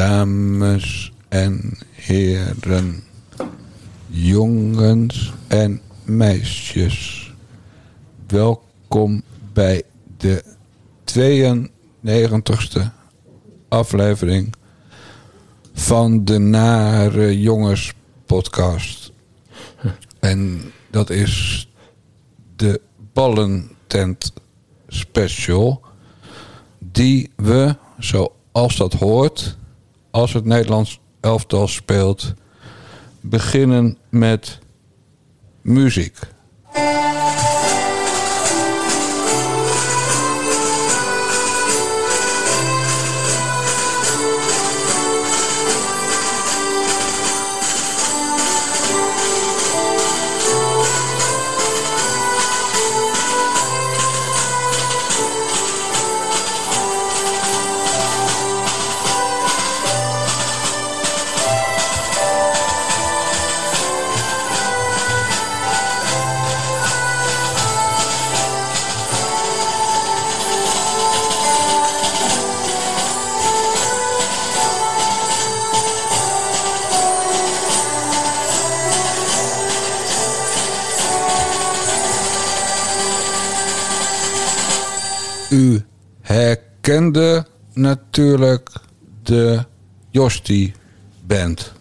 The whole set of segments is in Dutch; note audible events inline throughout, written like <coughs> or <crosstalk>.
Dames en heren, jongens en meisjes, welkom bij de 92ste aflevering van de Nare Jongens podcast. En dat is de Ballentent Special, die we, zoals dat hoort, als het Nederlands elftal speelt, beginnen met muziek. Herkende natuurlijk de Josti Band.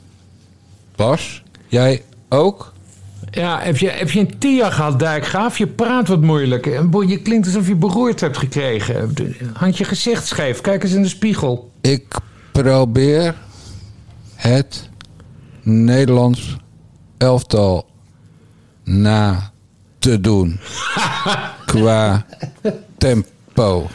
Bas, jij ook? Ja, heb je, heb je een tia gehad, Dijkgraaf? Je praat wat moeilijk. Je klinkt alsof je beroerd hebt gekregen. Hand je gezicht scheef. Kijk eens in de spiegel. Ik probeer het Nederlands elftal na te doen. <laughs> Qua tempo.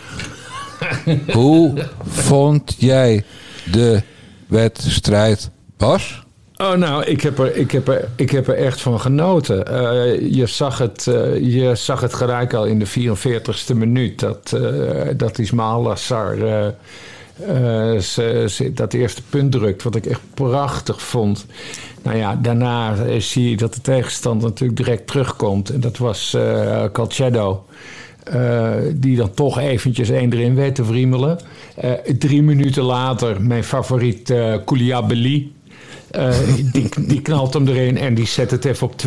<laughs> Hoe vond jij de wedstrijd, Bas? Oh, nou, ik heb er, ik heb er, ik heb er echt van genoten. Eh, je, zag het, eh, je zag het gelijk al in de 44ste minuut. Dat, uh, dat Ismail Lassar dat eerste punt drukt. Wat ik echt prachtig vond. Nou ja, daarna zie je dat de tegenstander natuurlijk direct terugkomt. En dat was Calcedo. Uh, die dan toch eventjes één erin weet te wriemelen. Uh, drie minuten later, mijn favoriet uh, die, die, knalt hem erin en die zet het even op 2-1.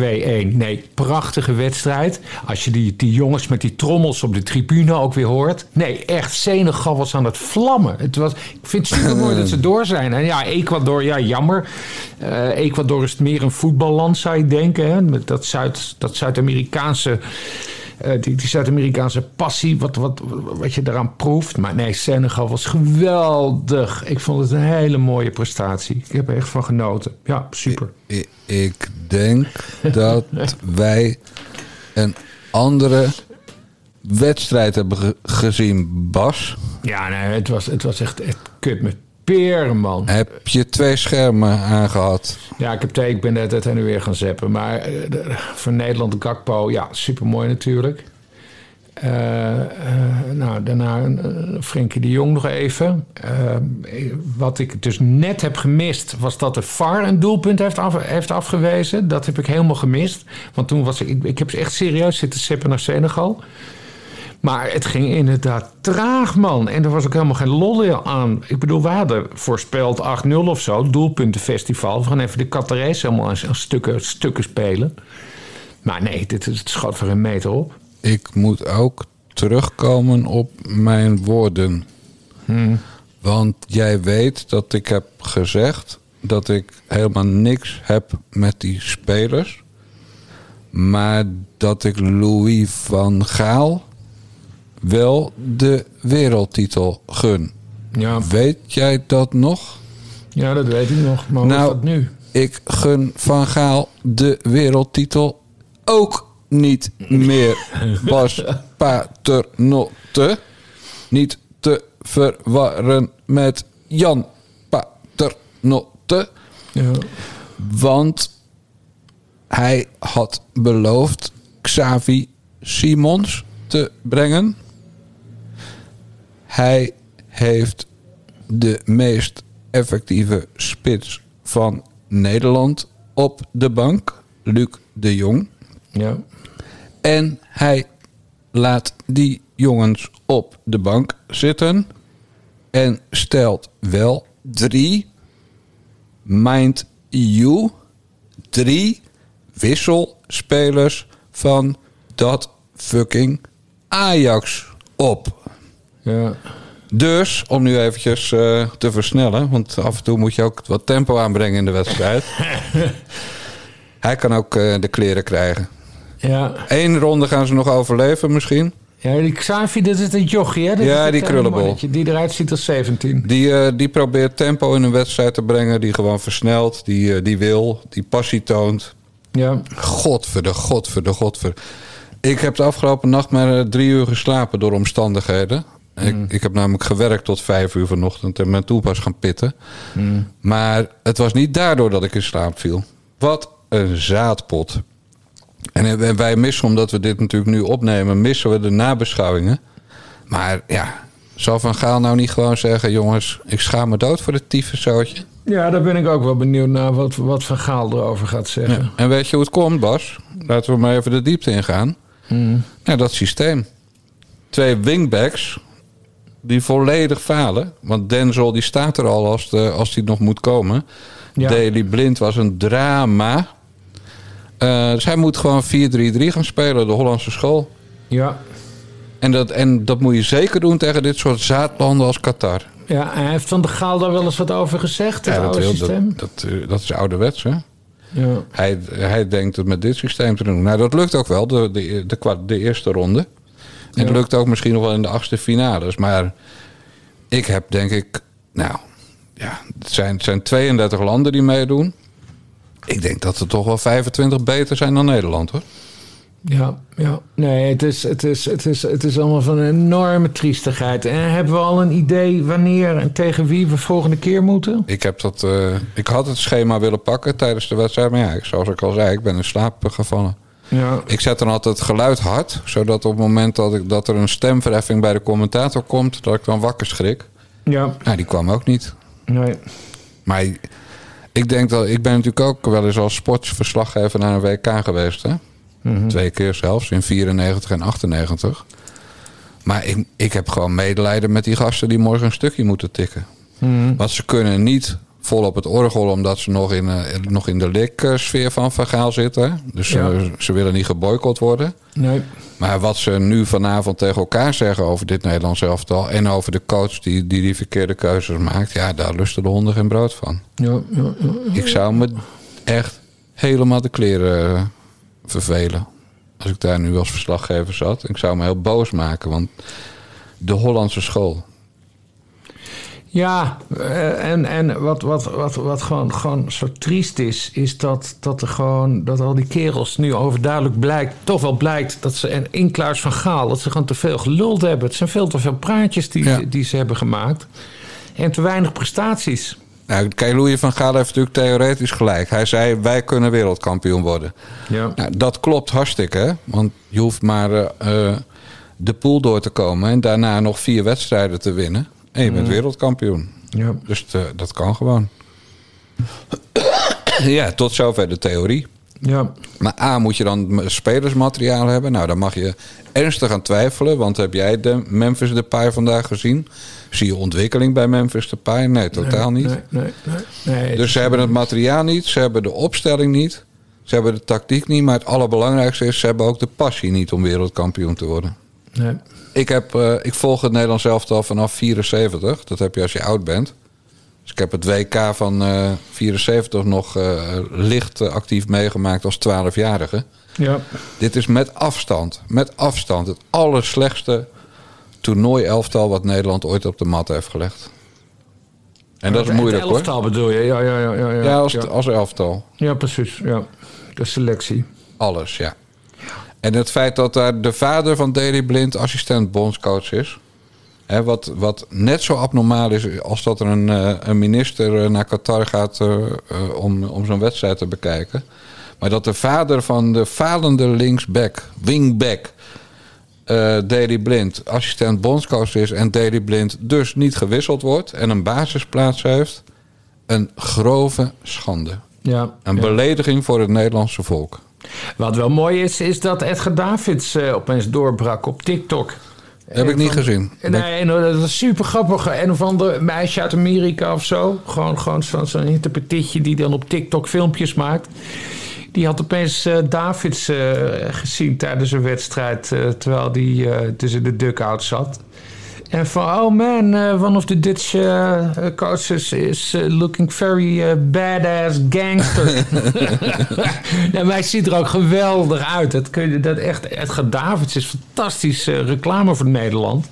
Nee, prachtige wedstrijd. Als je die, die jongens met die trommels op de tribune ook weer hoort. Nee, echt, Senegal was aan het vlammen. Het was, ik vind het super mooi dat ze door zijn. En ja, Ecuador, ja, jammer. Ecuador is meer een voetballand, zou je denken. Hè? Dat, Zuid, dat Zuid-Amerikaanse... Uh, die, die Zuid-Amerikaanse passie, wat, wat, wat je daaraan proeft. Maar nee, Senegal was geweldig. Ik vond het een hele mooie prestatie. Ik heb er echt van genoten. Ja, super. Ik, ik denk dat <laughs> wij een andere wedstrijd hebben ge gezien, Bas. Ja, nee, het was, het was echt, echt kut met peren, man. Heb je twee schermen aangehad? Ja, ik heb twee. Ik ben net het en nu weer gaan zeppen. Maar de, voor Nederland, Gakpo, ja, supermooi natuurlijk. Uh, uh, nou, daarna uh, Frenkie de Jong nog even. wat ik dus net heb gemist, was dat de VAR een doelpunt heeft, af, heeft afgewezen. Dat heb ik helemaal gemist. Want toen was ik, ik, ik heb echt serieus zitten zeppen naar Senegal. Maar het ging inderdaad traag, man. En er was ook helemaal geen lol aan. Ik bedoel, we hadden voorspeld 8-0 of zo. Doelpuntenfestival. We gaan even de Qatarese helemaal aan stukken, stukken spelen. Maar nee, dit, het schot voor een meter op. Ik moet ook terugkomen op mijn woorden. Hmm. Want jij weet dat ik heb gezegd dat ik helemaal niks heb met die spelers. Maar dat ik Louis van Gaal wel de wereldtitel gun. Ja. Weet jij dat nog? Ja, dat weet ik nog. Maar nou, dat nu? Ik gun Van Gaal de wereldtitel ook niet meer. <laughs> Bas Paternotte. Niet te verwarren met Jan Paternotte. Ja. Want hij had beloofd Xavi Simons te brengen. Hij heeft de meest effectieve spits van Nederland op de bank, Luc de Jong. Ja. En hij laat die jongens op de bank zitten en stelt wel drie, mind you, drie wisselspelers van dat fucking Ajax op. Ja. Dus, om nu eventjes eh, te versnellen... want af en toe moet je ook wat tempo aanbrengen in de wedstrijd. <laughs> Hij kan ook eh, de kleren krijgen. Ja. Eén ronde gaan ze nog overleven misschien. ja, die Xavi, dat is een jochie, hè? Dat Ja, die krullenbol. Die eruit ziet als 17. Die, eh, die probeert tempo in een wedstrijd te brengen. Die gewoon versnelt. Die, die wil. Die passie toont. Ja. Godverde, godverde, godverde. Ik heb de afgelopen nacht maar drie uur geslapen door omstandigheden. Ik, ik heb namelijk gewerkt tot vijf uur vanochtend en ben toen pas gaan pitten. Maar het was niet daardoor dat ik in slaap viel. Wat een zaadpot. En wij missen, omdat we dit natuurlijk nu opnemen, missen we de nabeschouwingen. Maar ja, zal Van Gaal nou niet gewoon zeggen... jongens, ik schaam me dood voor het tyfuszootje? ja, daar ben ik ook wel benieuwd naar wat, wat Van Gaal erover gaat zeggen. Ja. En weet je hoe het komt, Bas? Laten we maar even de diepte ingaan. Ja, dat systeem. Twee wingbacks die volledig falen. Want Denzel die staat er al als, de, als die nog moet komen. Ja. Daily Blind was een drama. Dus hij moet gewoon 4-3-3 gaan spelen, de Hollandse school. Ja. En dat, en dat moet je zeker doen tegen dit soort zaadlanden als Qatar. Ja, en heeft Van der Gaal daar wel eens wat over gezegd, het Ja, dat, oude wil- systeem? dat, dat, eh, dat is ouderwets, hè? Ja. Hij, hij denkt het met dit systeem te doen. Nou, dat lukt ook wel, de, de, de, de eerste ronde. Het lukt ook misschien nog wel in de achtste finales. Maar ik heb denk ik... Nou, ja, het zijn, het zijn 32 landen die meedoen. Ik denk dat er toch wel 25 beter zijn dan Nederland, hoor. Ja, ja. Nee, het is, het, is, het, is, het is allemaal van een enorme triestigheid. En hebben we al een idee wanneer en tegen wie we volgende keer moeten? Ik, heb dat, eh, ik had het schema willen pakken tijdens de wedstrijd. Maar ja, zoals ik al zei, ik ben in slaap gevallen. Ja, Ik zet dan altijd het geluid hard. Zodat op het moment dat, ik, dat er een stemverheffing bij de commentator komt... dat ik dan wakker schrik. ja, Nou, die kwam ook niet. nee. Maar ik denk dat... Ik ben natuurlijk ook wel eens als sportverslaggever naar een WK geweest. Hè? Twee keer zelfs, in 94 en 98. Maar ik, ik heb gewoon medelijden met die gasten die morgen een stukje moeten tikken. Want ze kunnen niet vol op het orgel, omdat ze nog in, eh, nog in de lik-sfeer van Van Gaal zitten. Dus Ja. eh, ze willen niet geboycott worden. nee. Maar wat ze nu vanavond tegen elkaar zeggen over dit Nederlands elftal... en over de coach die die, die verkeerde keuzes maakt... ja, daar lusten de honden geen brood van. Ja, ja, ja. Ik zou me echt helemaal de kleren eh, vervelen. Als ik daar nu als verslaggever zat. Ik zou me heel boos maken, want de Hollandse school... Ja, eh, en, en wat, wat, wat, wat gewoon, gewoon zo triest is, is dat, dat, er gewoon, dat al die kerels nu overduidelijk blijkt, toch wel blijkt dat ze, en in Klaus van Gaal, dat ze gewoon te veel geluld hebben. Het zijn veel te veel praatjes die, Ja. die ze hebben gemaakt. En te weinig prestaties. Nou, van Gaal heeft natuurlijk theoretisch gelijk. Hij zei, wij kunnen wereldkampioen worden. Ja. Nou, dat klopt hartstikke, hè? Want je hoeft maar eh, eh, de pool door te komen... en daarna nog vier wedstrijden te winnen. En je bent wereldkampioen. Ja. Dus eh, dat kan gewoon. <coughs> ja, tot zover de theorie. Ja. Maar A, moet je dan spelersmateriaal hebben? Nou, dan mag je ernstig aan twijfelen. Want heb jij de Memphis Depay vandaag gezien? Zie je ontwikkeling bij Memphis Depay? Nee, totaal niet. Nee, nee, nee. nee Dus ze hebben het materiaal niet, ze hebben de opstelling niet, ze hebben de tactiek niet, maar het allerbelangrijkste is, ze hebben ook de passie niet om wereldkampioen te worden. nee. Ik, heb, eh, ik volg het Nederlands elftal vanaf 74, dat heb je als je oud bent. Dus ik heb het WK van eh 74 nog eh, licht eh, actief meegemaakt als 12-jarige. Ja. Dit is met afstand, met afstand het allerslechtste toernooi-elftal wat Nederland ooit op de mat heeft gelegd. En dat is moeilijk hoor. elftal bedoel je? Ja, ja, ja. Ja, ja. Ja, als, ja. als elftal. Ja, precies. Ja. De selectie. Alles, ja. En het feit dat daar de vader van Daley Blind assistent bondscoach is. Hè, wat, wat net zo abnormaal is als dat er een, eh, een minister eh, naar Qatar gaat eh, om, om zo'n wedstrijd te bekijken. Maar dat de vader van de falende linksback, wingback, eh Daley Blind assistent bondscoach is. En Daley Blind dus niet gewisseld wordt en een basisplaats heeft. Een grove schande. Ja. Een ja. belediging voor het Nederlandse volk. Wat wel mooi is, is dat Edgar Davids eh, opeens doorbrak op TikTok. Heb ik niet van- gezien. Nee, nou, dat was super grappig. Een of ander meisje uit Amerika of zo. Gewoon, gewoon zo'n zo'n interpretitje die dan op TikTok filmpjes maakt. Die had opeens eh, Davids eh, gezien tijdens een wedstrijd. eh, terwijl die eh, tussen de dugout zat. En van, oh man, eh, one of the Dutch eh, coaches is eh, looking very eh, badass gangster. <laughs> maar hij ziet er ook geweldig uit. Dat kun je, dat echt, Edgar Davids is fantastisch eh, reclame voor Nederland.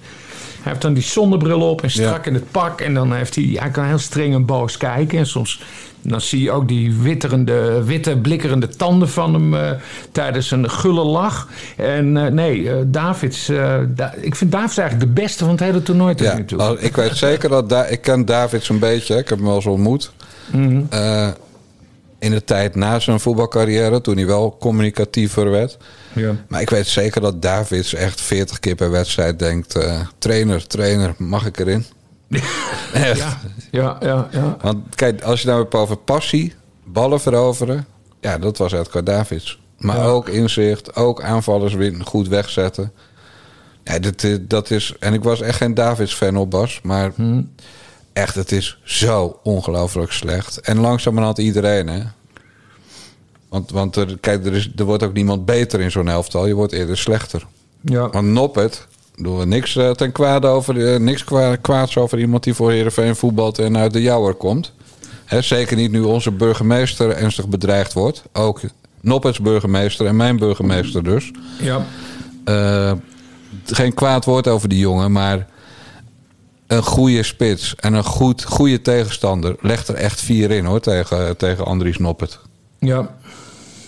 Hij heeft dan die zonnebril op en strak Ja. in het pak. En dan heeft hij, hij kan heel streng en boos kijken. En soms dan zie je ook die witterende, witte, blikkerende tanden van hem eh, tijdens een gulle lach. En eh, nee, eh, Davids, Da- ik vind Davids eigenlijk de beste van het hele toernooi tot Ja, nu toe. ik weet zeker dat... Da ik ken Davids een beetje. Ik heb hem wel eens ontmoet. Mhm. In de tijd na zijn voetbalcarrière, toen hij wel communicatiever werd. Ja. Maar ik weet zeker dat Davids echt 40 keer per wedstrijd denkt... trainer, trainer, mag ik erin? Echt. Ja, ja, ja, ja. Want kijk, als je nou hebt over passie, ballen veroveren... Ja, dat was Edgar Davids. Maar Ja. ook inzicht, ook aanvallers win, goed wegzetten. Ja, dat, eh, dat is... En ik was echt geen Davids-fan op, Bas. Maar Hm. echt, het is zo ongelooflijk slecht. En langzamerhand iedereen, hè. Want, want er, kijk, er, is, er wordt ook niemand beter in zo'n elftal. Je wordt eerder slechter. ja. Want Noppet, doen we niks eh, ten kwade over, eh, niks kwa- kwaads over iemand die voor Heerenveen voetbalt en uit de jouwer komt. Hè, zeker niet nu onze burgemeester ernstig bedreigd wordt. Ook Noppets burgemeester en mijn burgemeester dus. ja. Eh, geen kwaad woord over die jongen, maar een goede spits en een goed, goede tegenstander legt er echt vier in hoor tegen, tegen Andries Noppet. ja.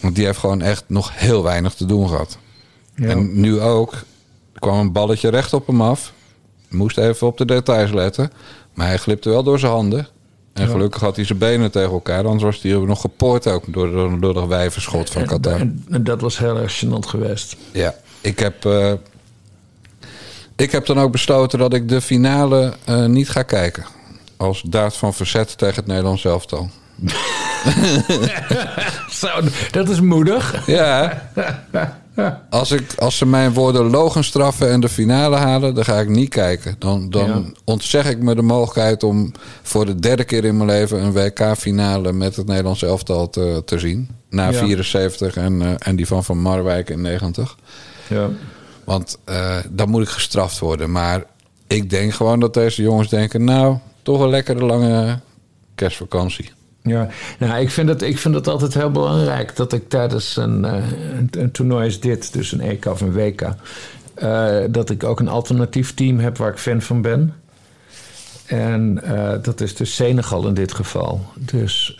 Want die heeft gewoon echt nog heel weinig te doen gehad. Ja. En nu ook. Er kwam een balletje recht op hem af. Moest even op de details letten. Maar hij glipte wel door zijn handen. En Ja. gelukkig had hij zijn benen tegen elkaar. Anders was hij nog gepoord ook door, door, dat wijverschot van Qatar. En, en dat was heel erg gênant geweest. Ja, ik heb, eh, ik heb dan ook besloten dat ik de finale eh, niet ga kijken. Als daad van verzet tegen het Nederlands elftal. <laughs> Zo, dat is moedig. Ja, <laughs> <laughs> als, ik, als ze mijn woorden logen straffen en de finale halen, dan ga ik niet kijken. Dan, dan Ja. ontzeg ik me de mogelijkheid om voor de derde keer in mijn leven een WK-finale met het Nederlands elftal te, te zien. Na Ja. 74 en, eh, en die van Van Marwijk in 90. Ja. Want eh, dan moet ik gestraft worden. Maar ik denk gewoon dat deze jongens denken... nou, toch een lekkere lange kerstvakantie. Ja, nou, ik vind, het, ik vind het altijd heel belangrijk dat ik tijdens een, eh, een, een toernooi als dit, dus een EK of een WK, eh, dat ik ook een alternatief team heb waar ik fan van ben. En eh, dat is dus Senegal in dit geval. Dus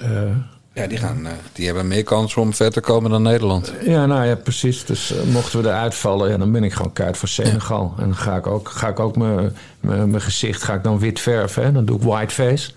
Ja, die, gaan, die hebben meer kans om ver te komen dan Nederland. ja, nou ja, precies. Dus mochten we eruit vallen, ja, dan ben ik gewoon kaart voor Senegal. En dan ga ik ook, ga ik ook mijn- mijn mijn gezicht ga ik dan wit verven. Hè? Dan doe ik whiteface.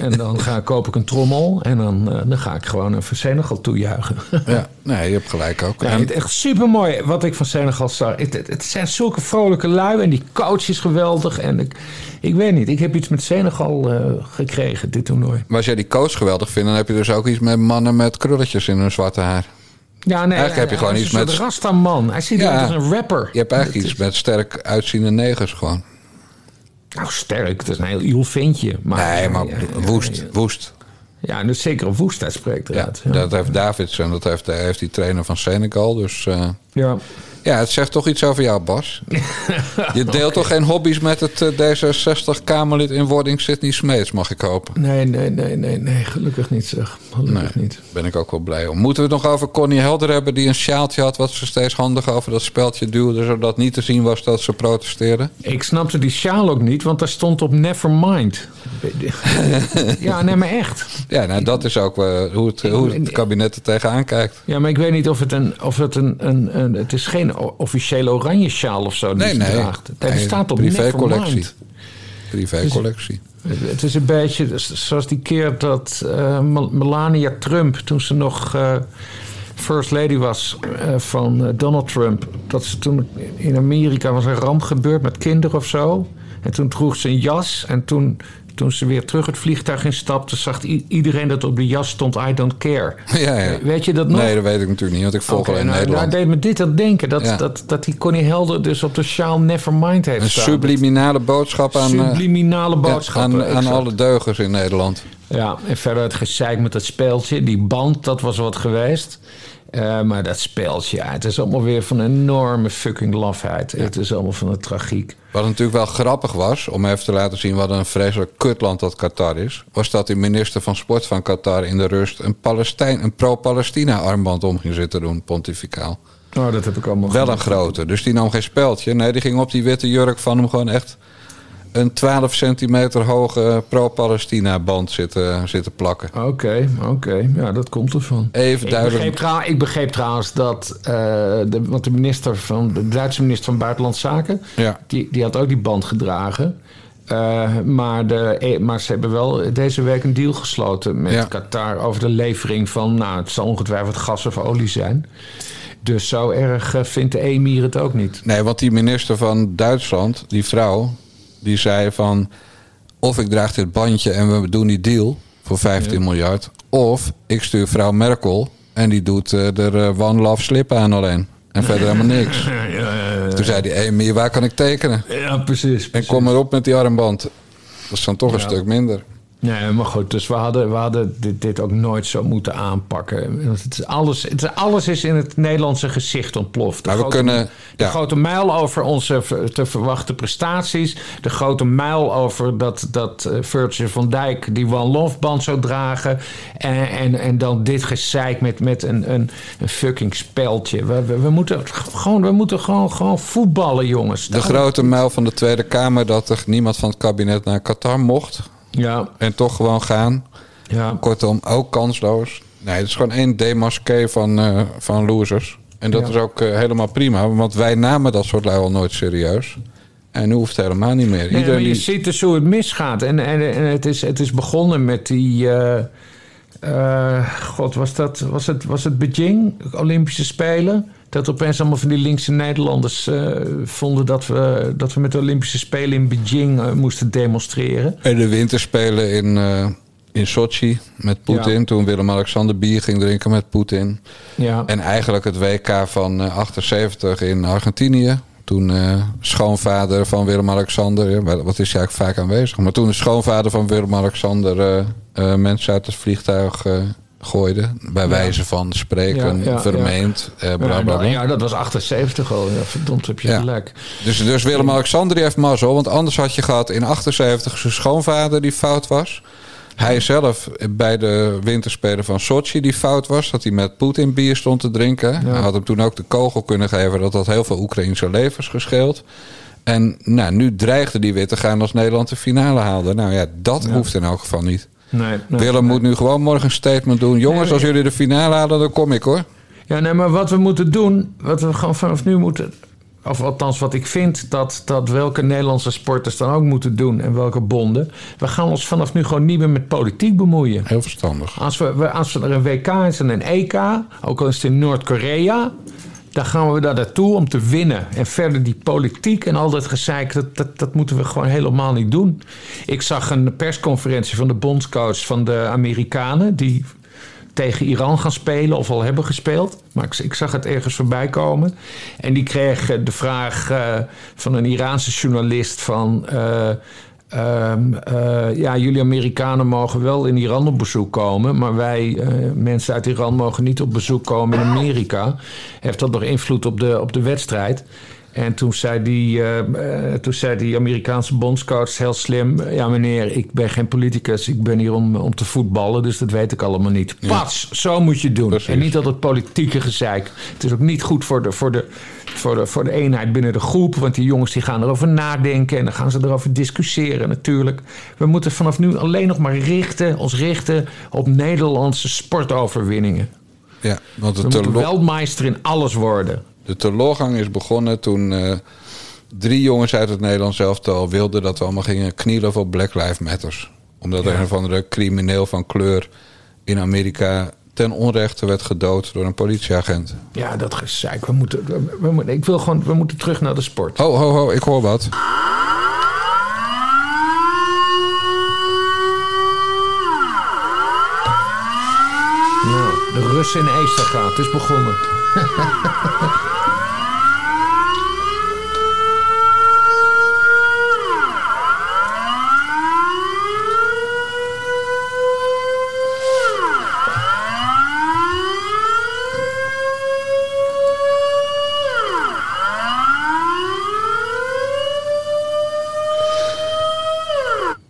En, dan ga, koop ik een trommel en dan, eh, dan ga ik gewoon even Senegal toejuichen. Ja, nee, je hebt gelijk ook. Ja, het is echt super mooi wat ik van Senegal zag. Het, het, het zijn zulke vrolijke lui en die coach is geweldig. En ik, ik weet niet, ik heb iets met Senegal eh, gekregen, dit toernooi. maar als jij die coach geweldig vindt... dan heb je dus ook iets met mannen met krulletjes in hun zwarte haar. Ja, nee, Eigenlijk heb je hij gewoon is iets een met- soort Rasta-man. Hij ziet Ja. als een rapper. Je hebt eigenlijk iets met sterk uitziende negers gewoon. Nou, sterk. Het is een heel iel ventje. Maar, Nee, maar woest, Ja, woest. ja, dus zeker een woestheid spreekt eruit. Ja, dat heeft Davids en dat heeft, heeft die trainer van Senegal. Dus eh, ja. Ja, het zegt toch iets over jou, Bas. Je <laughs> deelt toch geen hobby's met het eh, D66-Kamerlid in wording Sidney Smeets, mag ik hopen. Nee, nee, nee, nee, nee. Gelukkig niet, zeg. Gelukkig Nee. niet. Ben ik ook wel blij om. Moeten we het nog over Connie Helder hebben, die een sjaaltje had... wat ze steeds handig over dat speldje duwde... zodat niet te zien was dat ze protesteerden? Ik snapte die sjaal ook niet, want daar stond op Nevermind. <laughs> ja, nee, maar echt. Ja, nou, dat is ook eh, hoe, het, hoe het kabinet er tegenaan kijkt. Ja, maar ik weet niet of het een... Of het, een, een, een het is geen officiële oranje sjaal of zo Nee, nee. draagt. Nee, staat op privécollectie. Privécollectie. Het het is een beetje zoals die keer dat eh, Mel- Melania Trump, toen ze nog eh, First Lady was eh, van Donald Trump, dat ze toen in Amerika was een ramp gebeurd met kinderen of zo. En toen droeg ze een jas en toen toen ze weer terug het vliegtuig instapte, zag iedereen dat op de jas stond: I don't care. Ja, ja. Weet je dat nog? Nee, dat weet ik natuurlijk niet, want ik volg alleen nou, Nederland. Daar deed me dit aan denken. Dat, Ja. dat, dat die Connie Helder dus op de sjaal Nevermind heeft Een staan. subliminale boodschap aan, eh, Subliminale ja, boodschappen. aan, aan exact. alle deugers in Nederland. Ja, en verder het gezeik met dat speeltje. Die band, dat was wat geweest. Eh, maar dat speeltje, ja, het is allemaal weer van enorme fucking lafheid. Het is allemaal van de tragiek. Wat natuurlijk wel grappig was, om even te laten zien wat een vreselijk kutland dat Qatar is, was dat die minister van Sport van Qatar in de rust een, Palestijn, een pro-Palestina armband om ging zitten doen, pontificaal. Oh, dat heb ik allemaal Wel een grote. Dus die nam geen speldje. Nee, die ging op die witte jurk van hem gewoon echt een 12 centimeter hoge pro-Palestina band zitten, zitten plakken. Oké, oké. Ja, dat komt ervan. Even Ik duidelijk. begreep, trouw- ik begreep trouwens dat... eh, de, want de minister van... De Duitse minister van Buitenlandse Zaken... Ja. Die, die had ook die band gedragen. Eh, maar, de, eh, maar ze hebben wel deze week een deal gesloten met Ja. Qatar over de levering van, nou, het zal ongetwijfeld gas of olie zijn. Dus zo erg vindt de emir het ook niet. Nee, want die minister van Duitsland, die vrouw, die zei van... of ik draag dit bandje en we doen die deal voor 15 miljard... of ik stuur vrouw Merkel en die doet eh, er eh, one love slip aan alleen. En verder <laughs> helemaal niks. Toen zei die emir, waar kan ik tekenen? Ja, precies. En kom erop met die armband. Dat is dan toch een stuk minder. Nee, maar goed, dus we hadden, we hadden dit, dit ook nooit zo moeten aanpakken. Het is alles, het is, alles is in het Nederlandse gezicht ontploft. De Maar we grote, kunnen- De ja. grote mijl over onze te verwachten prestaties. De grote mijl over dat, dat eh, Virgil van Dijk die One Love band zou dragen. En, en, en dan dit gezeik met, met een, een, een fucking speldje. We, we, we moeten gewoon, we moeten gewoon, gewoon voetballen, jongens. De grote mijl van de Tweede Kamer dat er niemand van het kabinet naar Qatar mocht. Ja, En toch gewoon gaan. ja. Kortom, ook kansloos. Nee, het is gewoon één demasqué van, eh, van losers. En dat Ja. is ook eh, helemaal prima. Want wij namen dat soort lui al nooit serieus. En nu hoeft het helemaal niet meer. Nee, maar je die... ziet dus hoe het misgaat. En, en, en het, is, het is begonnen met die. eh, God, was, dat, was, het, was het Beijing, Olympische Spelen? Dat opeens allemaal van die linkse Nederlanders eh, vonden dat we, dat we met de Olympische Spelen in Beijing eh, moesten demonstreren. En de winterspelen in, eh, in Sochi met Poetin. Ja. Toen Willem-Alexander bier ging drinken met Poetin. Ja, En eigenlijk het WK van eh, 78 in Argentinië. Toen schoonvader van Willem-Alexander... wat is hij eigenlijk vaak aanwezig? Maar toen de schoonvader van Willem-Alexander... mensen uit het vliegtuig gooide. Bij wijze van spreken, Ja, ja, vermeend, eh, bla ja, bla bla. ja, dat was 78 al. Ja, verdomd, heb je gelijk. Dus, dus Willem-Alexander heeft mazzel. Want anders had je gehad in 78 zijn schoonvader die fout was. Hij zelf bij de winterspelen van Sochi die fout was. Dat hij met Poetin bier stond te drinken. Hij had hem toen ook de kogel kunnen geven. Dat had heel veel Oekraïnse levens gescheeld. En nou, nu dreigde die weer te gaan als Nederland de finale haalde. Nou ja, dat hoeft in elk geval niet. Nee, nee, Willem moet nu gewoon morgen een statement doen. Jongens, als jullie de finale halen, dan kom ik hoor. Ja, nee, maar wat we moeten doen, wat we gewoon vanaf nu moeten. Of althans, wat ik vind dat, dat welke Nederlandse sporters dan ook moeten doen en welke bonden. We gaan ons vanaf nu gewoon niet meer met politiek bemoeien. Heel verstandig. Als, we, we- als er een WK is en een EK, ook al is het in Noord-Korea, dan gaan we daar naartoe om te winnen. En verder die politiek en al dat gezeik, dat, dat, dat moeten we gewoon helemaal niet doen. Ik zag een persconferentie van de bondscoach van de Amerikanen, die tegen Iran gaan spelen of al hebben gespeeld. Maar ik, zag het ergens voorbij komen. En die kreeg de vraag eh, van een Iraanse journalist van... eh, ehm, eh, ja, jullie Amerikanen mogen wel in Iran op bezoek komen... maar wij, eh, mensen uit Iran, mogen niet op bezoek komen in Amerika. Heeft dat nog invloed op de, op de wedstrijd? En toen zei, die, eh, toen zei die Amerikaanse bondscoach heel slim... ja meneer, ik ben geen politicus, ik ben hier om, om te voetballen... dus dat weet ik allemaal niet. Pats, zo moet je het doen. Precies. En niet altijd politieke gezeik. Het is ook niet goed voor de, voor, de, voor, de, voor de eenheid binnen de groep... want die jongens die gaan erover nadenken... en dan gaan ze erover discussiëren natuurlijk. We moeten vanaf nu alleen nog maar richten, ons richten... op Nederlandse sportoverwinningen. Ja, want We het moeten terlo- weldmeister in alles worden. De teleurgang is begonnen toen eh, drie jongens uit het Nederlands elftal wilden dat we allemaal gingen knielen voor Black Lives Matters. Omdat er een of andere crimineel van kleur in Amerika ten onrechte werd gedood door een politieagent. Ja, dat gezeik. We moeten, we, moeten, ik wil gewoon, we moeten terug naar de sport. Ho, ho, ho, ik hoor wat. Nou, de Russen in Eestergaat, het is begonnen. <laughs>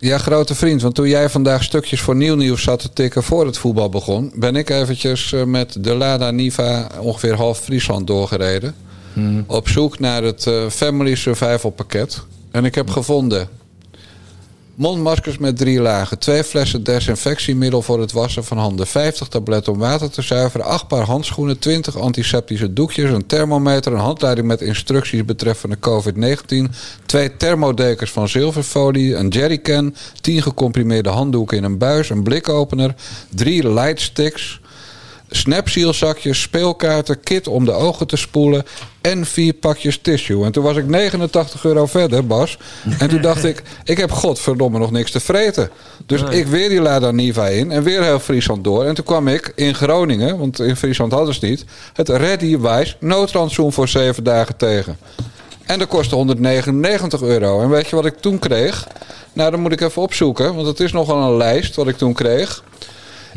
Ja, grote vriend. Want toen jij vandaag stukjes voor Nieuw Nieuws zat te tikken voor het voetbal begon... ben ik eventjes eh, met de Lada Niva ongeveer half Friesland doorgereden. Op zoek naar het eh, Family Survival pakket. En ik heb gevonden mondmaskers met drie lagen... twee flessen desinfectiemiddel voor het wassen van handen... 50 tabletten om water te zuiveren... acht paar handschoenen, 20 antiseptische doekjes... een thermometer, een handleiding met instructies betreffende COVID-19... twee thermodekers van zilverfolie, een jerrycan... 10 gecomprimeerde handdoeken in een buis, een blikopener... drie lightsticks... Snapsealzakjes, speelkaarten, kit om de ogen te spoelen en vier pakjes tissue. En toen was ik 89 euro verder, Bas. En toen dacht ik, ik heb godverdomme nog niks te vreten. Dus ik weer die Lada Niva in en weer heel Friesland door. En toen kwam ik in Groningen, want in Friesland hadden ze het niet... het Ready Wise noodrantsoen voor zeven dagen tegen. En dat kostte 199 euro. En weet je wat ik toen kreeg? Nou, dan moet ik even opzoeken, want het is nogal een lijst wat ik toen kreeg...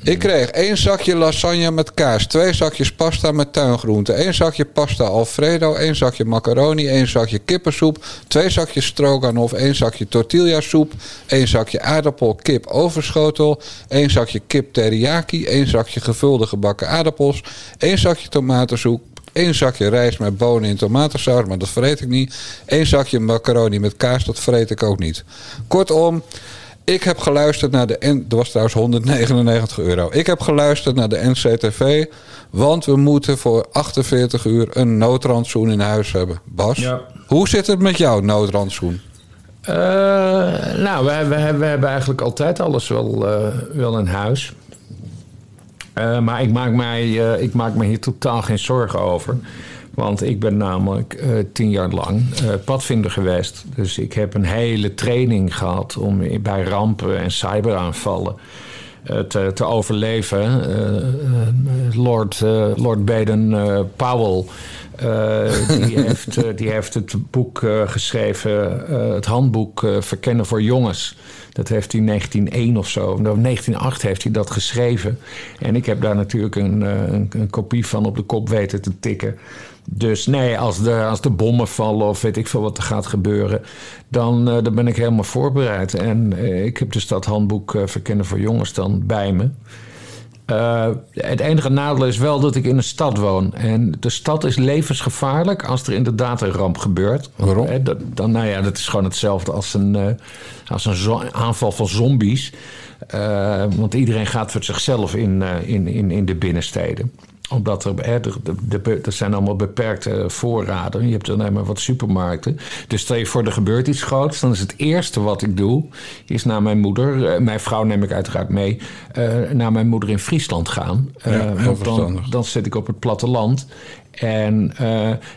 Ik kreeg één zakje lasagne met kaas, twee zakjes pasta met tuingroenten, één zakje pasta alfredo, één zakje macaroni, één zakje kippensoep, twee zakjes stroganoff, één zakje tortillasoep, één zakje aardappel kip overschotel, één zakje kip teriyaki, één zakje gevulde gebakken aardappels, één zakje tomatensoep, één zakje rijst met bonen in tomatensaus, maar dat vreet ik niet. Eén zakje macaroni met kaas, dat vreet ik ook niet. Kortom, ik heb geluisterd naar de... N dat was trouwens 199 euro. Ik heb geluisterd naar de NCTV... want we moeten voor 48 uur een noodrandsoen in huis hebben. Bas, Ja. hoe zit het met jouw noodrandsoen? Eh, nou, we, we, we hebben eigenlijk altijd alles wel, eh, wel in huis. Eh, maar ik maak, mij, ik maak me hier totaal geen zorgen over. Want ik ben namelijk eh, tien jaar lang eh, padvinder geweest. Dus ik heb een hele training gehad om bij rampen en cyberaanvallen eh, te, te overleven. Lord, Lord Baden-Powell. die, <laughs> heeft, die heeft het boek geschreven, het handboek Verkennen voor Jongens. Dat heeft hij in 1901 of zo. Nou, 1908 heeft hij dat geschreven. En ik heb daar natuurlijk een, een, een kopie van op de kop weten te tikken. Dus nee, als de, als de bommen vallen of weet ik veel wat er gaat gebeuren, dan, eh, dan ben ik helemaal voorbereid. En eh, ik heb dus dat handboek eh, Verkennen voor Jongens dan bij me. Het enige nadeel is wel dat ik in een stad woon. En de stad is levensgevaarlijk als er inderdaad een ramp gebeurt. Waarom? Eh, dat, dan, nou ja, dat is gewoon hetzelfde als een, als een aanval van zombies. Want iedereen gaat voor zichzelf in, in, in, in de binnensteden omdat er, hè, de- de- er zijn allemaal beperkte voorraden. Je hebt alleen maar wat supermarkten. Dus stel je voor, er gebeurt iets groots. Dan is het eerste wat ik doe, is naar mijn moeder... eh, mijn vrouw neem ik uiteraard mee... eh, naar mijn moeder in Friesland gaan. Eh, Ja, want dan, dan zit ik op het platteland. En eh,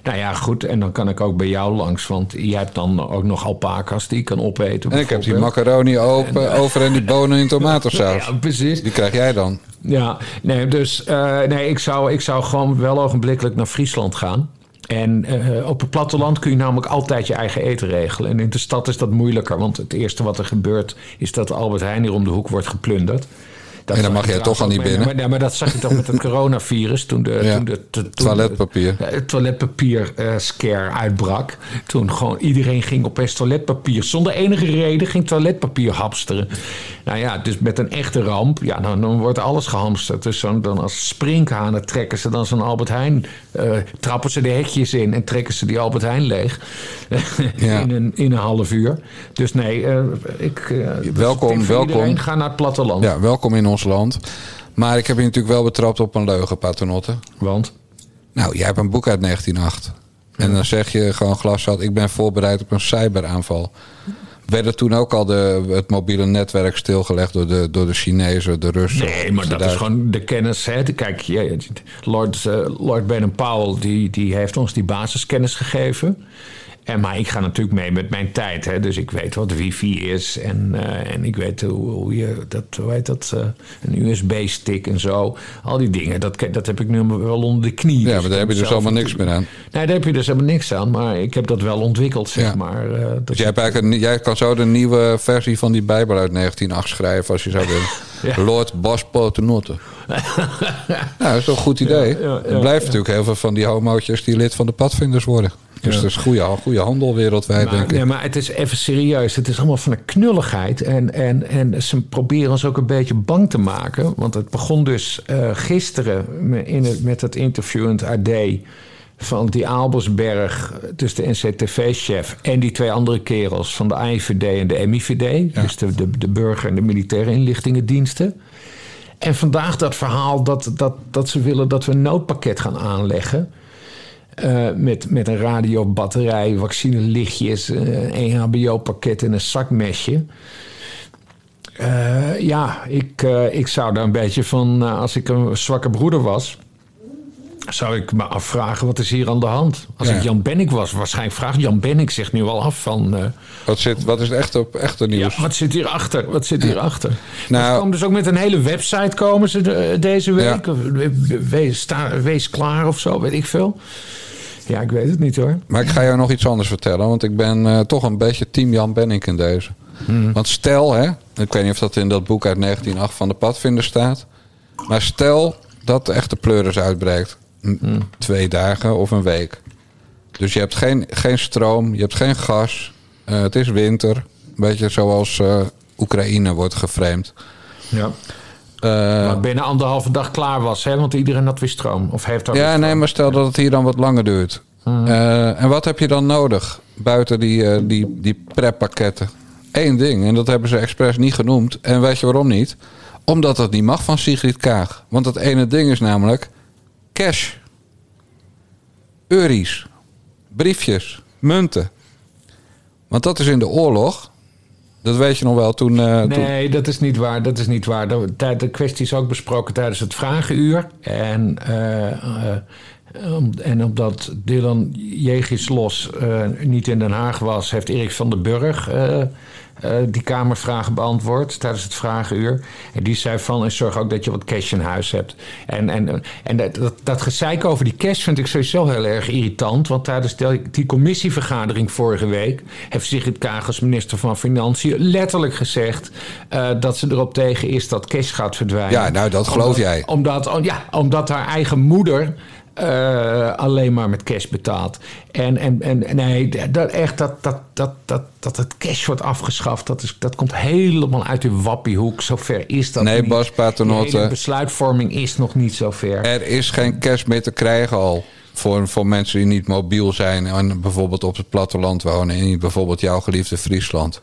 nou ja, goed. En dan kan ik ook bij jou langs. Want jij hebt dan ook nog alpaca's die ik kan opeten. En ik heb die macaroni open, over en die bonen in tomatensaus. <laughs> Ja, precies. Die krijg jij dan. Ja, nee, dus eh, nee, ik, zou, ik zou gewoon wel ogenblikkelijk naar Friesland gaan. En eh, op het platteland kun je namelijk altijd je eigen eten regelen. En in de stad is dat moeilijker, want het eerste wat er gebeurt is dat Albert Heijn hier om de hoek wordt geplunderd. Dat En dan mag je jij toch al niet binnen? Maar, maar dat zag je toch met het <laughs> coronavirus toen de, Ja. toen de, toen- Toiletpapier. de- toiletpapier eh, scare uitbrak. Toen gewoon iedereen ging opeens toiletpapier. Zonder enige reden ging toiletpapier hamsteren. Nou ja, dus met een echte ramp, ja, dan, dan wordt alles gehamsterd. Dus zo, dan als sprinkhanen trekken ze dan zo'n Albert Heijn, eh, trappen ze de hekjes in en trekken ze die Albert Heijn leeg. <laughs> Ja. in, een, in een half uur. Dus nee, eh, ik. Welkom, welkom. Iedereen, ga naar het platteland. Ja, welkom in ons land. Maar ik heb je natuurlijk wel betrapt op een leugen, paternotte. Want? Nou, jij hebt een boek uit 1908. En dan zeg je gewoon glashard, ik ben voorbereid op een cyberaanval. Werd er toen ook al de, het mobiele netwerk stilgelegd door de, door de Chinezen, de Russen? Nee, maar dat is gewoon de kennis. Hè. Kijk, Lord, eh, Lord Baden-Powell die, die heeft ons die basiskennis gegeven. En, maar ik ga natuurlijk mee met mijn tijd. Hè? Dus ik weet wat wifi is. En, eh, en ik weet hoe, hoe je dat, hoe heet dat, uh, een USB-stick en zo. Al die dingen, dat, dat heb ik nu wel onder de knie. Ja, dus maar daar heb je dus allemaal niks meer aan. Nee, daar heb je dus helemaal niks aan. Maar ik heb dat wel ontwikkeld, zeg Ja. maar. Uh, dat Dus jij, hebt eigenlijk een- jij kan zo de nieuwe versie van die Bijbel uit 1908 schrijven als je zou willen. <laughs> Ja. Lord Bas Paternotte. ja, <laughs> dat is toch een goed idee. Ja, er blijven natuurlijk heel veel van die homootjes die lid van de padvinders worden. Dus dat is goede, goede handel wereldwijd, Maar, denk ik. nee, maar het is even serieus. Het is allemaal van een knulligheid. En, en, en ze proberen ons ook een beetje bang te maken. Want het begon dus eh, gisteren in het, met het interview in het AD... van die Albersberg, dus de NCTV-chef... en die twee andere kerels van de AIVD en de MIVD... Ja. dus de, de, de burger- en de militaire inlichtingendiensten... En vandaag dat verhaal dat, dat, dat ze willen dat we een noodpakket gaan aanleggen. Eh, met, met een radiobatterij, vaccinelichtjes, eh, een HBO-pakket en een zakmesje. Eh, ja, ik, ik zou daar een beetje van, als ik een zwakke broeder was, zou ik me afvragen: wat is hier aan de hand? Als Ja. ik Jan Bennik was, waarschijnlijk vraagt Jan Bennik zich nu al af van. Wat, zit, wat is het echt op echte ja, nieuws? wat zit hierachter? Wat zit hierachter? Nou- Nou, ze komen dus ook met een hele website komen ze de- deze week. Of, Wees, sta- wees klaar of zo, weet ik veel. Ja, ik weet het niet hoor. Maar ik ga jou nog iets anders vertellen. Want ik ben eh, toch een beetje team Jan Benink in deze. Hmm. Want stel, hè, ik weet niet of dat in dat boek uit 1908 van de padvinder staat. Maar stel dat de echte pleuris uitbreekt. Hmm. Twee dagen of een week. Dus je hebt geen, geen stroom, je hebt geen gas. eh, het is winter. Een beetje zoals eh, Oekraïne wordt geframed. Ja. Eh, Wat binnen anderhalve dag klaar was, hè? want iedereen had weer stroom. Of heeft Ja, nee, stroom. maar stel dat het hier dan wat langer duurt. Eh, en wat heb je dan nodig buiten die, eh, die, die preppakketten? Eén ding, en dat hebben ze expres niet genoemd. En weet je waarom niet? Omdat dat niet mag van Sigrid Kaag. Want dat ene ding is namelijk cash. Euries. Briefjes. Munten. Want dat is in de oorlog. Dat weet je nog wel toen... eh, toen Nee, dat is niet waar. Dat is niet waar. De, de- kwestie is ook besproken tijdens het vragenuur. En, eh, eh, en omdat Dylan Jegislos eh niet in Den Haag was, heeft Erik van den Burg die Kamervragen beantwoord tijdens het vragenuur. En die zei van, en zorg ook dat je wat cash in huis hebt. En, en, en dat, dat, dat gezeik over die cash vind ik sowieso heel erg irritant. Want tijdens die, die commissievergadering vorige week... heeft Sigrid Kaag als minister van Financiën letterlijk gezegd... eh, dat ze erop tegen is dat cash gaat verdwijnen. Ja, nou, dat geloof Omdat- jij. Omdat, ja, omdat haar eigen moeder... eh, alleen maar met cash betaalt. En, en, en nee, dat, echt dat, dat, dat, dat, dat het cash wordt afgeschaft, dat, is, dat komt helemaal uit de wappiehoek. Zover is dat Nee, niet. Bas Paternotte. Hele besluitvorming is nog niet zo ver. Er is geen cash meer te krijgen al. Voor, voor mensen die niet mobiel zijn en bijvoorbeeld op het platteland wonen. En niet bijvoorbeeld jouw geliefde Friesland.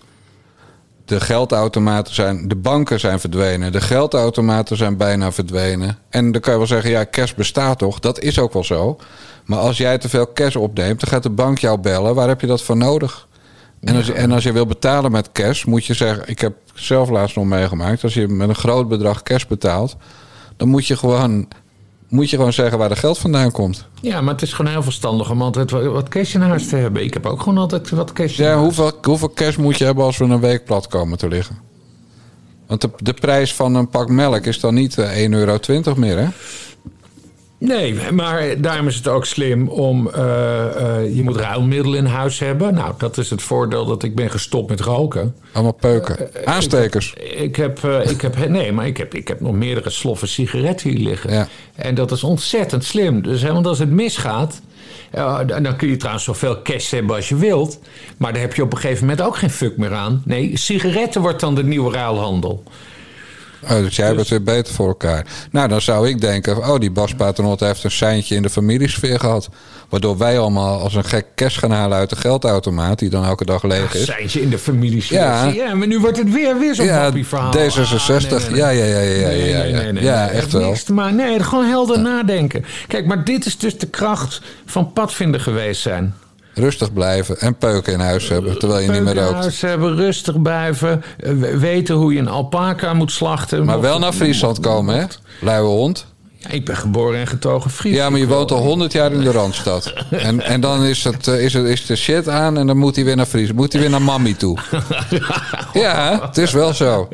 De geldautomaten zijn, de banken zijn verdwenen. De geldautomaten zijn bijna verdwenen. En dan kan je wel zeggen, ja, cash bestaat toch? Dat is ook wel zo. Maar als jij te veel cash opneemt, dan gaat de bank jou bellen. Waar heb je dat voor nodig? En als, je, en als je wil betalen met cash, moet je zeggen... Ik heb zelf laatst nog meegemaakt. Als je met een groot bedrag cash betaalt... dan moet je gewoon, moet je gewoon zeggen waar de geld vandaan komt. Ja, maar het is gewoon heel verstandig om altijd wat- cash in huis te hebben. Ik heb ook gewoon altijd wat cash in Ja, huis. hoeveel, hoeveel cash moet je hebben als we een week plat komen te liggen? Want de, de prijs van een pak melk is dan niet eh, 1,20 euro meer, hè? Nee, maar daarom is het ook slim om... eh, eh, je moet ruilmiddelen in huis hebben. Nou, dat is het voordeel dat ik ben gestopt met roken. Allemaal peuken. Aanstekers. Ik heb, eh, ik heb, nee, maar ik heb, ik heb nog meerdere sloffen sigaretten hier liggen. Ja. En dat is ontzettend slim. Dus, hè, want als het misgaat, dan kun je trouwens zoveel cash hebben als je wilt. Maar daar heb je op een gegeven moment ook geen fuck meer aan. Nee, sigaretten wordt dan de nieuwe ruilhandel. Oh, dus jij hebt het weer beter voor elkaar. Nou, dan zou ik denken... oh, die Bas Paternotte heeft een seintje in de familiesfeer gehad. Waardoor wij allemaal als een gek cash gaan halen uit de geldautomaat... die dan elke dag leeg is. Seintje in de familie. Ja. ja, maar nu wordt het weer, weer zo'n Ja, verhaal. D66. Ah, nee. Ja, ja, ja, ja, ja, Nee, ja, ja. nee, echt wel. Niks maken. Nee, gewoon helder nadenken. Kijk, maar dit is dus de kracht van padvinder geweest zijn. Rustig blijven en peuken in huis hebben... terwijl je niet meer Peuk in rookt. huis hebben, rustig blijven. eh, we- weten hoe je een alpaca moet slachten. Maar wel naar Friesland komen, hè? Luie hond. Ja, ik ben geboren en getogen Fries. Ja, maar je woont al 100 jaar in de Randstad. <laughs> En, en dan is, het, eh, is, het, is de shit aan en dan moet hij weer naar Fries. Moet hij weer naar Mammy toe. <laughs> Ja, het is wel zo.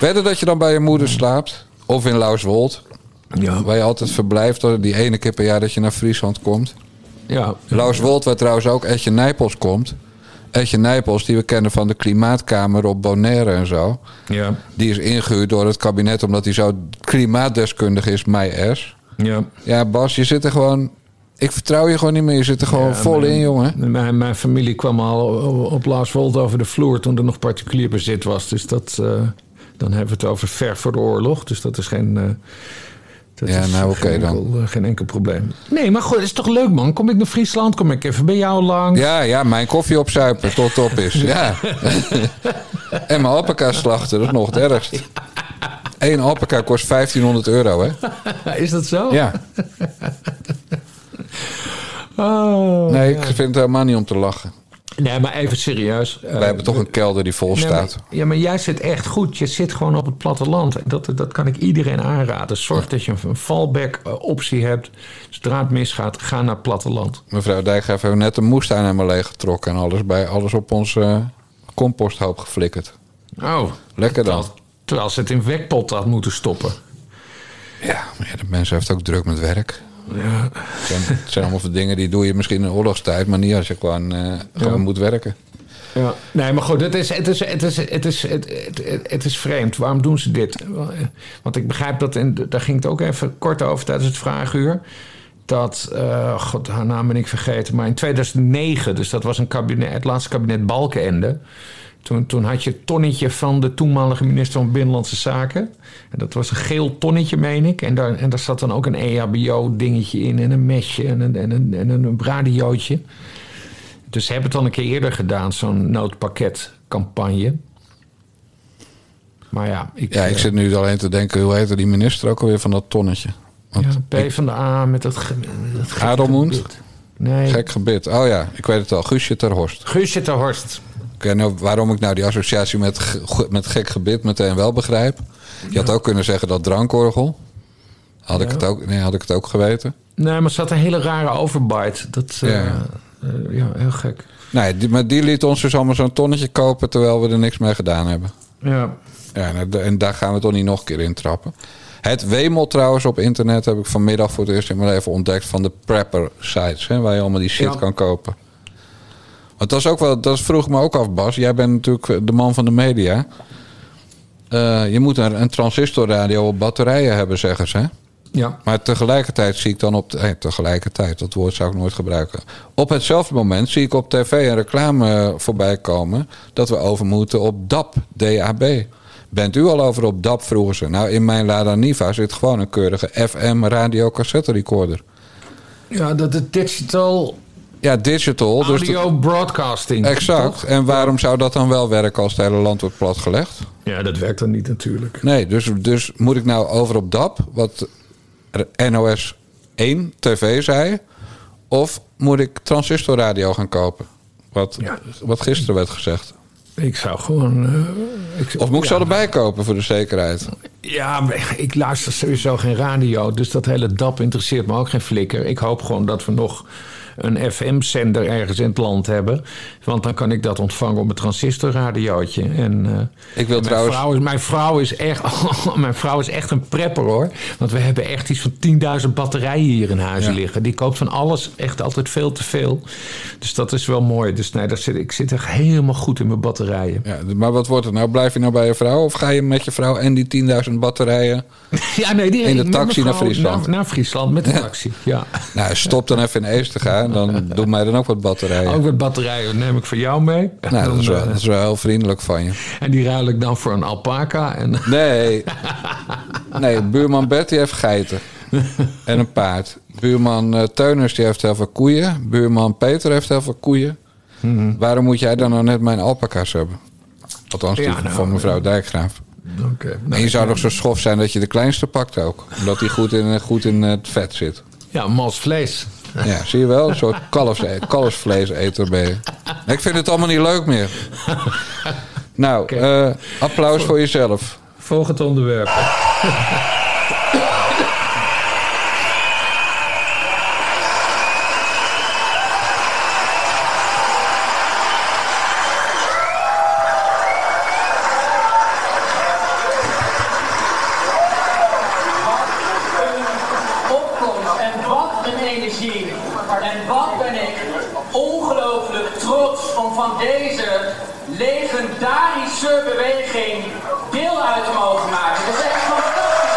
Wedden dat je dan bij je moeder slaapt. Of in Lauswold. Ja, Waar je altijd verblijft. Die ene keer per jaar dat je naar Friesland komt. Ja. Lauswold, waar trouwens ook Etje Nijpels komt. Etje Nijpels, die we kennen van de Klimaatkamer op Bonaire en zo. ja, Die is ingehuurd door het kabinet omdat hij zo klimaatdeskundig is, my ass. ja. Ja, Bas, je zit er gewoon. Ik vertrouw je gewoon niet meer. Je zit er gewoon Ja, vol mijn- in, jongen. Mijn, mijn familie kwam al op Laaswold over de vloer toen er nog particulier bezit was. Dus dat, eh, dan hebben we het over ver voor de oorlog. Dus dat is geen. eh, dat Ja, is nou, oké dan. enkel, eh, geen enkel probleem. Nee, maar goed, het is toch leuk, man. Kom ik naar Friesland? Kom ik even bij jou langs? Ja, ja, mijn koffie opzuipen tot top is. <laughs> Ja. <laughs> en mijn alpaca slachten, dat is nog het ergst. <laughs> Eén alpaca kost 1500 euro, hè? Is dat zo? Ja. Oh. Nee, ik vind het helemaal niet om te lachen. Nee, maar even serieus. Eh, Wij hebben toch een kelder die vol nee, maar- staat. ja, maar jij zit echt goed. Je zit gewoon op het platteland. Dat, dat kan ik iedereen aanraden. Zorg dat je een fallback eh, optie hebt. Zodra het misgaat, ga naar het platteland. Mevrouw Dijkgraaf heeft net een moestuin helemaal leeggetrokken... en alles, bij, alles op onze eh, composthoop geflikkerd. Oh, Lekker dan. terwijl, terwijl ze het in wekpot had moeten stoppen. Ja, maar ja, de mensen heeft ook druk met werk. Ja, Het zijn, het zijn allemaal van dingen die doe je misschien in oorlogstijd... maar niet als je gewoon, eh, gewoon Ja. moet werken. ja. Nee, maar goed, het is, het, is, het, is, het, is, het, het, het, het is vreemd. Waarom doen ze dit? Want ik begrijp dat, in, daar ging het ook even kort over tijdens het vraaguur. Dat, eh, god, haar naam ben ik vergeten, maar in 2009, dus dat was een kabinet, het laatste kabinet Balkenende. Toen, toen had je het tonnetje van de toenmalige minister van Binnenlandse Zaken. En dat was een geel tonnetje, meen ik. En daar, en daar zat dan ook een EHBO-dingetje in en een mesje en een, en een, en een radiootje. Dus ze hebben het al een keer eerder gedaan, zo'n noodpakketcampagne. Maar ja, ik, Ja, ik eh, zit nu alleen te denken... hoe heette die minister ook alweer van dat tonnetje? Want ja, P van de A met dat, ge- dat Adelmoend? Nee, Gek gebit. Oh ja, ik weet het al. Guusje ter Horst. Guusje ter Horst. Niet waarom ik nou die associatie met, met gek gebit meteen wel begrijp. Je had ook kunnen zeggen dat drankorgel. Had, ik het ook, nee, had ik het ook geweten. Nee, maar er zat een hele rare overbite. Dat, eh, Ja. eh, ja, heel gek. Nee, die, maar die liet ons dus allemaal zo'n tonnetje kopen... terwijl we er niks mee gedaan hebben. Ja. Ja, en, en daar gaan we toch niet nog een keer in trappen. Het wemel trouwens op internet heb ik vanmiddag voor het eerst in mijn leven ontdekt... van de prepper sites, hè, waar je allemaal die shit Ja. kan kopen. Want dat is ook wel, dat vroeg me ook af, Bas. Jij bent natuurlijk de man van de media. Eh, je moet een, een transistorradio op batterijen hebben, zeggen ze. hè? Ja. Maar tegelijkertijd zie ik dan op... Eh, tegelijkertijd, dat woord zou ik nooit gebruiken. Op hetzelfde moment zie ik op tv een reclame voorbij komen... dat we over moeten op DAB, DAB. Bent u al over op DAB, vroegen ze. Nou, in mijn Lada Niva zit gewoon een keurige FM radio cassette recorder. ja, dat is digital Ja, digital. Dus audio broadcasting. exact. toch? En waarom zou dat dan wel werken als het hele land wordt platgelegd? Ja, dat werkt dan niet natuurlijk. Nee, dus, dus moet ik nou over op DAB, wat NOS 1 TV zei... of moet ik transistorradio gaan kopen? Wat, Ja. wat gisteren werd gezegd. Ik zou gewoon... eh, ik, Of moet ik ze allebei kopen voor de zekerheid? Ja, ik luister sowieso geen radio. Dus dat hele DAP interesseert me ook geen flikker. Ik hoop gewoon dat we nog een FM-zender ergens in het land hebben. Want dan kan ik dat ontvangen op een transistorradiootje. En, eh, Ik wil en mijn, vrouw is, mijn, vrouw is echt, <laughs> mijn vrouw is echt een prepper hoor. Want we hebben echt iets van 10.000 batterijen hier in huis Ja. liggen. Die koopt van alles echt altijd veel te veel. Dus dat is wel mooi. Dus nee, daar zit, ik zit echt helemaal goed in mijn batterijen. Ja, maar wat wordt het nou? Blijf je nou bij je vrouw? Of ga je met je vrouw en die 10.000 batterijen... <laughs> Ja, nee, die, In de taxi naar Friesland. Naar, naar Friesland met de taxi, ja. Nou, stop dan even in te gaan. Dan <laughs> doe mij dan ook wat batterijen. Ook met batterijen neem ik voor jou mee. nou, dat is, wel, dat is wel heel vriendelijk van je. eh, En die ruil ik dan voor een alpaca. En, Nee. <laughs> Nee, buurman Bert die heeft geiten. En een paard. Buurman eh, Teuners die heeft heel veel koeien. Buurman Peter heeft heel veel koeien. Mhm. Waarom moet jij dan nou net mijn alpaca's hebben? Althans, die Ja, nou, van mevrouw Dijkgraaf. Oké. En je zou toch zo schof zijn dat je de kleinste pakt ook. Omdat die goed in, goed in het vet zit. Ja, mals vlees. Ja, zie je wel? Een soort kalfs, kalfsvleeseter ben je. Ik vind het allemaal niet leuk meer. Nou, eh, applaus voor jezelf. Volgend onderwerp. democratische beweging deel uit mogen maken. Dat is echt fantastisch.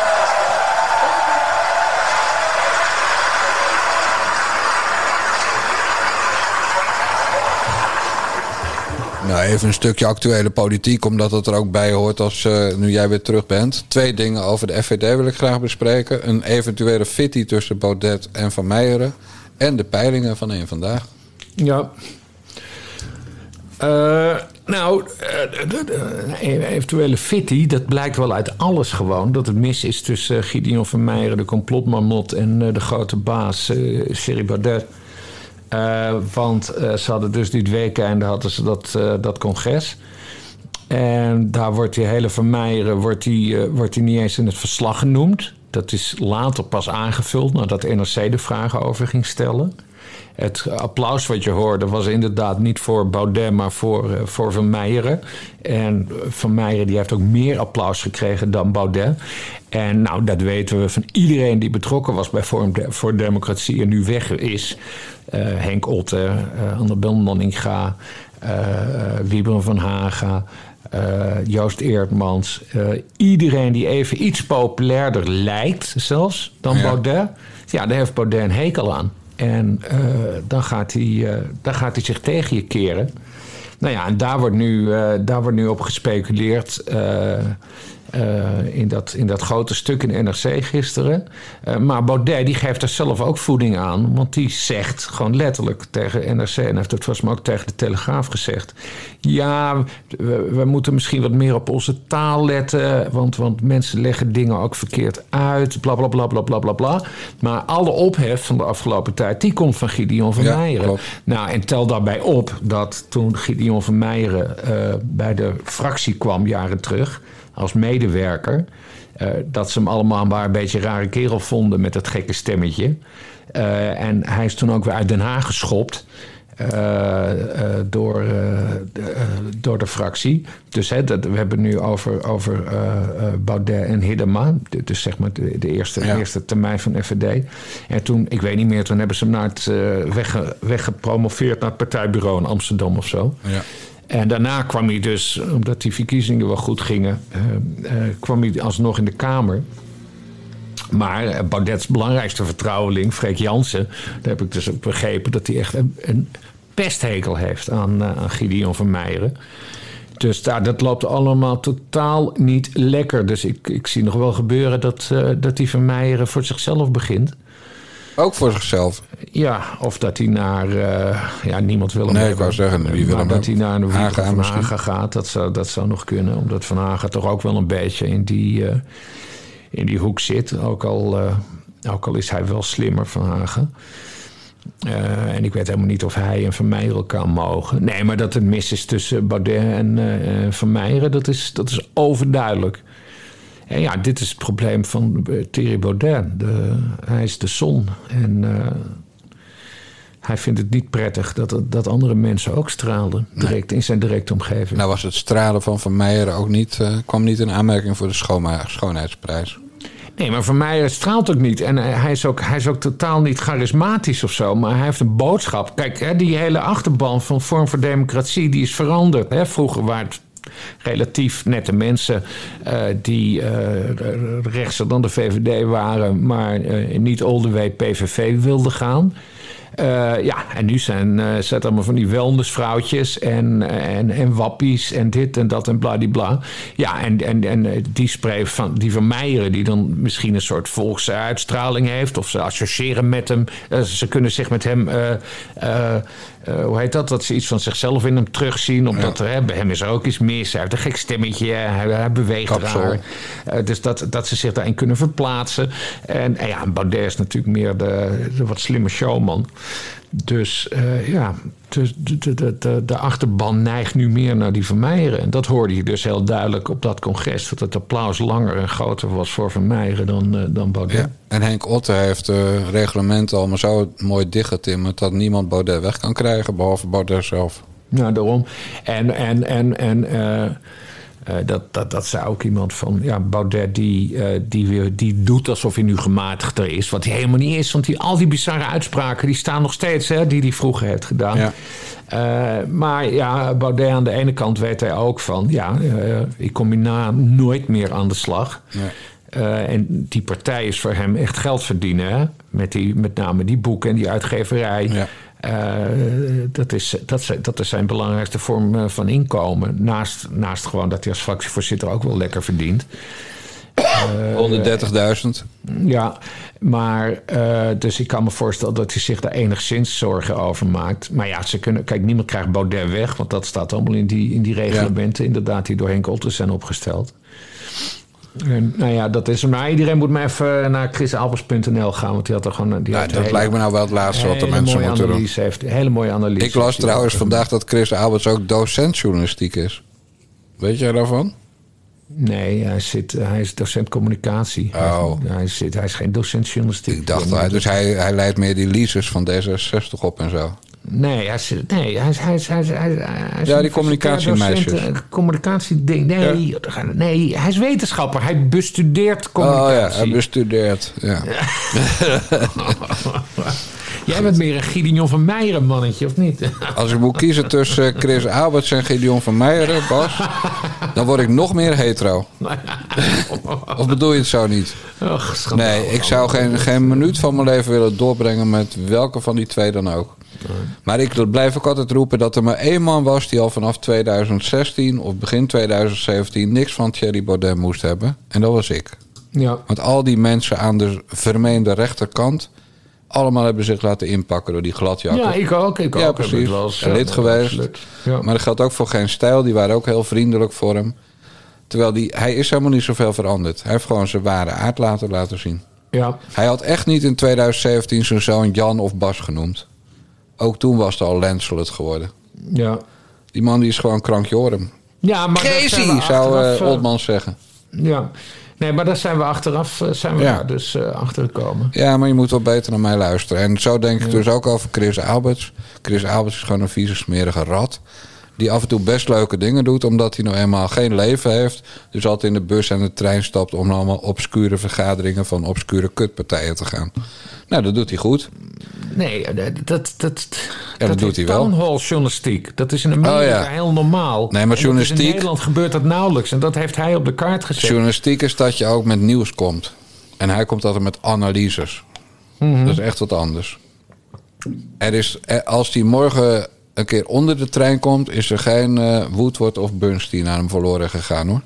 Nou, even een stukje actuele politiek, omdat het er ook bij hoort als uh, nu jij weer terug bent. Twee dingen over de FVD wil ik graag bespreken. Een eventuele fitty tussen Baudet en Van Meijeren. En de peilingen van een vandaag. Ja. Uh, nou, uh, de eventuele fitty, dat blijkt wel uit alles gewoon. Dat het mis is tussen Gideon van Meijeren, de complotmarmot... en de grote baas, Thierry Baudet... Uh, want uh, ze hadden dus dit weekend hadden ze dat, uh, dat congres. En daar wordt die hele Vermeijeren wordt die, wordt die niet eens in het verslag genoemd. Dat is later pas aangevuld nadat NRC de vragen over ging stellen. Het applaus wat je hoorde was inderdaad niet voor Baudet, maar voor, uh, voor Van Meijeren. En Van Meijeren die heeft ook meer applaus gekregen dan Baudet. En nou, dat weten we van iedereen die betrokken was bij Forum voor Democratie en nu weg is. Uh, Henk Otte, uh, Annabel Nanninga, Wiebren van Haga... Joost Eertmans. iedereen die even iets populairder lijkt zelfs dan ja. Baudet... ja, daar heeft Baudet een hekel aan. En uh, dan, gaat hij, uh, dan gaat hij zich tegen je keren. Nou ja, en daar wordt nu, uh, daar wordt nu op gespeculeerd. In, dat, in dat grote stuk in NRC gisteren. maar Baudet die geeft er zelf ook voeding aan. Want die zegt gewoon letterlijk tegen NRC... en heeft het volgens mij ook tegen de Telegraaf gezegd... ja, we, we, moeten misschien wat meer op onze taal letten... Want, want mensen leggen dingen ook verkeerd uit, bla bla bla bla bla bla bla. Maar alle ophef van de afgelopen tijd... die komt van Gideon van ja, Meijeren. Klopt. Nou, en tel daarbij op dat toen Gideon van Meijeren... Uh, bij de fractie kwam jaren terug als medewerker. Uh, dat ze hem allemaal maar een beetje een rare kerel vonden met dat gekke stemmetje. Uh, en hij is toen ook weer uit Den Haag geschopt. Uh, door, de, door de fractie. Dus hè, dat, we hebben nu over, over Baudet en Hiddema. Dus zeg maar de, de eerste, ja. eerste termijn van FVD. En toen, ik weet niet meer, toen hebben ze hem naar het, wegge, weggepromoveerd naar het partijbureau in Amsterdam of zo. Ja. En daarna kwam hij dus, omdat die verkiezingen wel goed gingen, uh, uh, kwam hij alsnog in de Kamer. Maar Baudet's belangrijkste vertrouweling, Freek Jansen, daar heb ik dus ook begrepen dat hij echt een, een pesthekel heeft aan, aan Gideon van Meijeren. Dus daar, dat loopt allemaal totaal niet lekker. Dus ik, ik zie nog wel gebeuren dat, uh, dat die van Meijeren voor zichzelf begint. Ook voor zichzelf? Ja, of dat hij naar... Uh, ja, niemand wil hem Nee, hebben, ik wou zeggen, wie wil hem dat hij naar Haga, van misschien. Haga gaat. Dat zou, dat zou nog kunnen. Omdat Van Haga toch ook wel een beetje in die, uh, in die hoek zit. Ook al, uh, ook al is hij wel slimmer, Van Haga. Uh, en ik weet helemaal niet of hij en Van Meijeren elkaar mogen. Nee, maar dat het mis is tussen Baudet en uh, Van Meijeren, dat is, dat is overduidelijk. En ja, dit is het probleem van uh, Thierry Baudet. De, hij is de zon. En uh, hij vindt het niet prettig dat, dat andere mensen ook straalden. Direct, nee. In zijn directe omgeving. Nou was het stralen van Van Meijeren ook niet... Uh, kwam niet in aanmerking voor de schoonheidsprijs. Nee, maar voor mij straalt ook niet. En hij is ook, hij is ook totaal niet charismatisch of zo. Maar hij heeft een boodschap. Kijk, hè, die hele achterban van Vorm voor Democratie... die is veranderd. Hè. Vroeger waren het relatief nette mensen uh, die uh, rechtser dan de VVD waren, maar uh, niet all the way PVV wilden gaan. Ja, en nu zijn, zijn allemaal van die wellnessvrouwtjes en, en, en wappies en dit en dat en bladibla. Ja, en, en, en die spray van, die van Meijeren, die dan misschien een soort volkse uitstraling heeft, of ze associëren met hem, ze kunnen zich met hem, hoe heet dat, dat ze iets van zichzelf in hem terugzien, omdat ja. er, hè, bij hem is er ook iets mis, hij heeft een gek stemmetje, hij, hij beweegt raar. dus dat, dat ze zich daarin kunnen verplaatsen. En, en ja, Baudet is natuurlijk meer de, de wat slimme showman. Dus uh, ja, de, de, de, de, achterban neigt nu meer naar die Vermeijeren. En dat hoorde je dus heel duidelijk op dat congres. Dat het applaus langer en groter was voor Vermeijeren dan, uh, dan Baudet. Ja. En Henk Otte heeft de reglementen allemaal zo mooi dichtgetimmerd... dat niemand Baudet weg kan krijgen, behalve Baudet zelf. Nou, daarom. En, en, en, en uh, Eh, dat, dat, dat zei ook iemand van, ja, Baudet die, eh, die, weer, die doet alsof hij nu gematigder is. Wat hij helemaal niet is, want die, al die bizarre uitspraken die staan nog steeds, hè, die hij vroeger heeft gedaan. Ja. Eh, maar ja, Baudet aan de ene kant weet hij ook van, ja, ik kom hierna nooit meer aan de slag. Ja. En die partij is voor hem echt geld verdienen. Hè? Met, die, met name die boeken en die uitgeverij. Ja. Eh, dat, is, dat, is, dat is zijn belangrijkste vorm eh, van inkomen. Naast, naast gewoon dat hij als fractievoorzitter ook wel lekker verdient. 130.000. Ja, maar eh, dus ik kan me voorstellen dat hij zich daar enigszins zorgen over maakt. Maar ja, ze kunnen. Kijk, niemand krijgt Baudet weg, want dat staat allemaal in die, in die reglementen, inderdaad, die door Henk Otters zijn opgesteld. En, nou ja, dat is. Maar iedereen moet maar even naar chrisalbers.nl gaan, want die had er gewoon. Die Nou, had dat lijkt me nou wel het laatste wat de mensen moeten doen. heeft. Hele mooie analyse. Ik las trouwens vandaag dat Chris Alberts ook docent journalistiek is. Weet jij daarvan? Nee, hij, zit, hij is docent communicatie. Oh. Hij, zit, hij is geen docent journalistiek. Ik dacht al, dus hij, hij leidt meer die leases van D66 op en zo. Nee, hij zit, nee, hij is, hij is, hij is, hij is, is Ja, die communicatiemeisjes. eh, Communicatieding. Nee, nee, hij is wetenschapper. Hij bestudeert communicatie. Oh ja, hij bestudeert. Ja. <laughs> Jij bent meer een Gideon van Meijeren mannetje, of niet? <laughs> Als ik moet kiezen tussen Chris Alberts en Gideon van Meijeren, Bas, dan word ik nog meer hetero. <laughs> Of bedoel je het zo niet? Och. Nee, ik zou geen, geen minuut van mijn leven willen doorbrengen met welke van die twee dan ook. Maar ik blijf ook altijd roepen dat er maar één man was die al vanaf 2016 of begin 2017 niks van Thierry Baudet moest hebben. En dat was ik. Ja, Want al die mensen aan de vermeende rechterkant, allemaal hebben zich laten inpakken door die gladjakken. ja ik ook. Ik ook. Ja, ik precies. ja, lid geweest. absoluut. Ja. Maar dat geldt ook voor geen stijl. Die waren ook heel vriendelijk voor hem. Terwijl die, hij is helemaal niet zoveel veranderd. Hij heeft gewoon zijn ware aard laten, laten zien. ja. Hij had echt niet in 2017 zijn zoon Jan of Bas genoemd. Ook toen was het al Lensel het geworden. ja. Die man die is gewoon krankjorum. Ja, maar Crazy, zou Oldman zeggen. Ja. Nee, maar daar zijn we achteraf eh, zijn we Ja. daar dus eh, achter gekomen. Ja, maar je moet wel beter naar mij luisteren. En zo denk ik dus ook over Chris Alberts. Chris Alberts is gewoon een vieze, smerige rat. Die af en toe best leuke dingen doet, omdat hij nou eenmaal geen leven heeft. Dus altijd in de bus en de trein stapt om allemaal obscure vergaderingen van obscure kutpartijen te gaan. Nou, dat doet hij goed. Nee, eh, dat, dat, dat, dat doet is hij wel. townhall journalistiek. Dat is in Amerika Oh, ja. heel normaal. Nee, maar journalistiek- In Nederland gebeurt dat nauwelijks. En dat heeft hij op de kaart gezet. Journalistiek is dat je ook met nieuws komt. En hij komt altijd met analyses. Mhm. Dat is echt wat anders. Er is, er- als hij morgen een keer onder de trein komt, is er geen eh Woodward of Bernstein aan hem verloren gegaan hoor.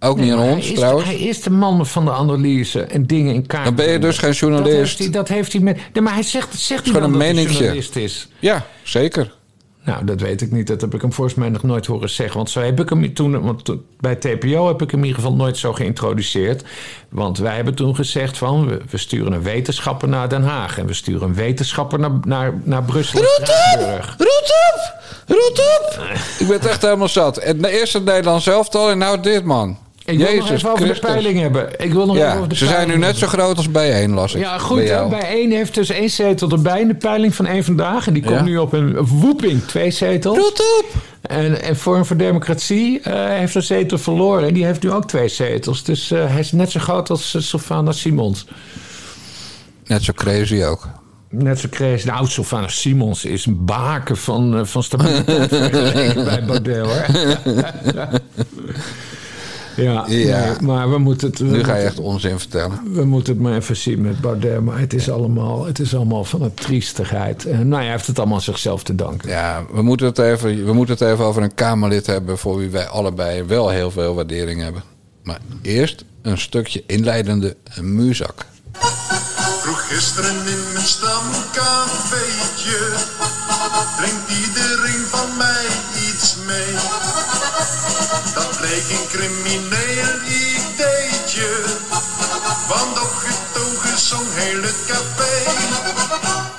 Ook Nee, niet aan hij ons is, trouwens. Hij is de man van de analyse en dingen in kaart. Dan ben je dus geen Dat journalist. heeft hij, dat heeft hij met. Nee, maar hij zegt, zegt hij gewoon een dat hij journalist is. Ja, zeker. Nou, dat weet ik niet. Dat heb ik hem volgens mij nog nooit horen zeggen. Want zo heb ik hem toen, want bij TPO heb ik hem in ieder geval nooit zo geïntroduceerd. Want wij hebben toen gezegd van, we, we sturen een wetenschapper naar Den Haag. En we sturen een wetenschapper naar, naar, naar Brussel en Straatsburg. Roet op! Roet op! Ik ben het echt helemaal zat. Het eerste Nederlands elftal en nou dit man. Ik wil nog even over Christus. de peiling hebben. Ik wil nog even over de ze zijn nu net zo groot als bijeen, las ik. Ja, goed. Bij één heeft dus één zetel erbij in de peiling van één vandaag. En die komt Ja. nu op een woeping, twee zetels. Roet op! En, en Vorm voor Democratie eh, heeft een zetel verloren. En die heeft nu ook twee zetels. Dus eh, hij is net zo groot als uh, Sylvana Simons. Net zo crazy ook. Net zo crazy. Nou, Sylvana Simons is een baken van, van stabiliteit <laughs> bij Baudet, hoor. <laughs> ja, Ja. nee, maar we moeten het... we Nu ga je echt onzin vertellen. We moeten het maar even zien met Baudet. Maar het is allemaal, het is allemaal van een triestigheid. En nou, hij heeft het allemaal zichzelf te danken. Ja, we moeten, het even, we moeten het even over een Kamerlid hebben... voor wie wij allebei wel heel veel waardering hebben. Maar eerst een stukje inleidende muzak. Vroeg gisteren in mijn stamcafeetje Drinkt iedereen van mij iets Dat bleek een crimineel ideetje. Want opgetogen zong heel het café.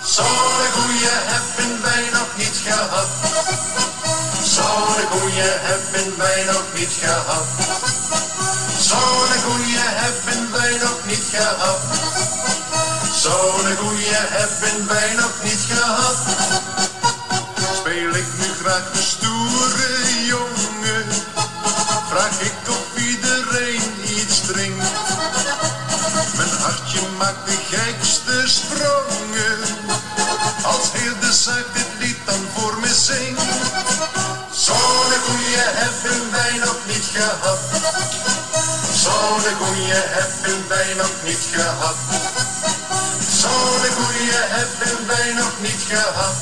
Zo'n goeie hebben wij nog niet gehad. Zo'n goeie hebben wij nog niet gehad. Zo'n goeie hebben wij nog niet gehad. Zo'n goeie hebben wij nog niet gehad. Speel ik nu graag de stoere jongen. vraag ik of iedereen iets drinkt. Mijn hartje maakt de gekste sprongen. Als heel de zaak dit dan voor me zingt. Zo'n goeie hebben wij nog niet gehad. Zo'n goeie hebben wij nog niet gehad. Zo'n goeie hebben wij nog niet gehad.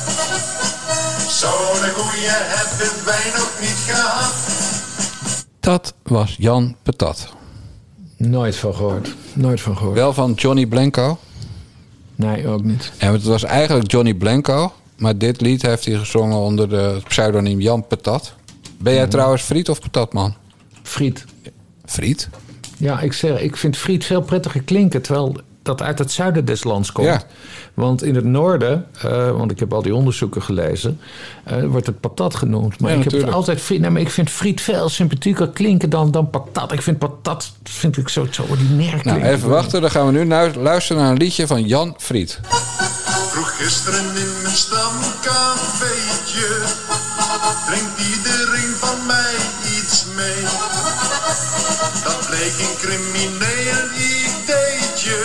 Zo'n goeie hebben wij nog niet gehad. Dat was Jan Patat. Nooit van gehoord. Nooit van gehoord. Wel van Johnny Blanco. Nee, ook niet. En het was eigenlijk Johnny Blanco. Maar dit lied heeft hij gezongen onder de pseudoniem Jan Patat. Ben jij trouwens friet of patatman? Friet. Friet? Ja, ik, zeg, ik vind friet veel prettiger klinken, terwijl dat uit het zuiden des lands komt. Ja. Want in het noorden, eh, want ik heb al die onderzoeken gelezen, eh, wordt het patat genoemd. Maar Ja, ik heb het altijd friet. Maar ik vind friet veel sympathieker klinken dan, dan patat. Ik vind patat vind ik zo, zo ordinair klinken. Nou, even wachten. Dan gaan we nu nu- luisteren naar een liedje van Jan Friet. Gisteren in mijn stamcafeetje Drinkt iedereen van mij iets mee Dat bleek een crimineel ideetje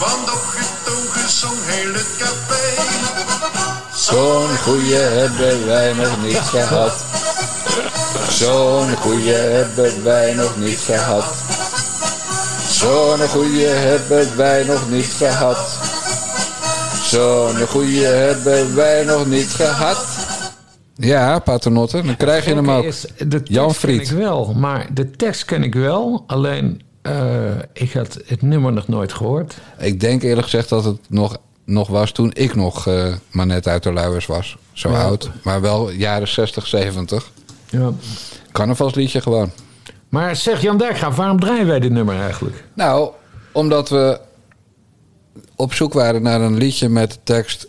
Want opgetogen zong heel het café Zo'n goeie hebben wij nog niet gehad. Zo'n goeie hebben wij nog niet gehad. Zo'n goeie hebben wij nog niet gehad. Zo'n goeie hebben wij nog niet gehad. Ja, paternotte, dan krijg je hem ook. is- de tekst Jan ken Friet. ik wel, maar de tekst ken ik wel. Alleen, eh, ik had het nummer nog nooit gehoord. Ik denk eerlijk gezegd dat het nog, nog was toen ik nog eh, maar net uit de luiers was. Zo Ja. oud. Maar wel jaren 60, 70. Ja. Carnavalsliedje gewoon. Maar zeg Jan Dijkgraaf, waarom draaien wij dit nummer eigenlijk? Nou, omdat we op zoek waren naar een liedje met de tekst...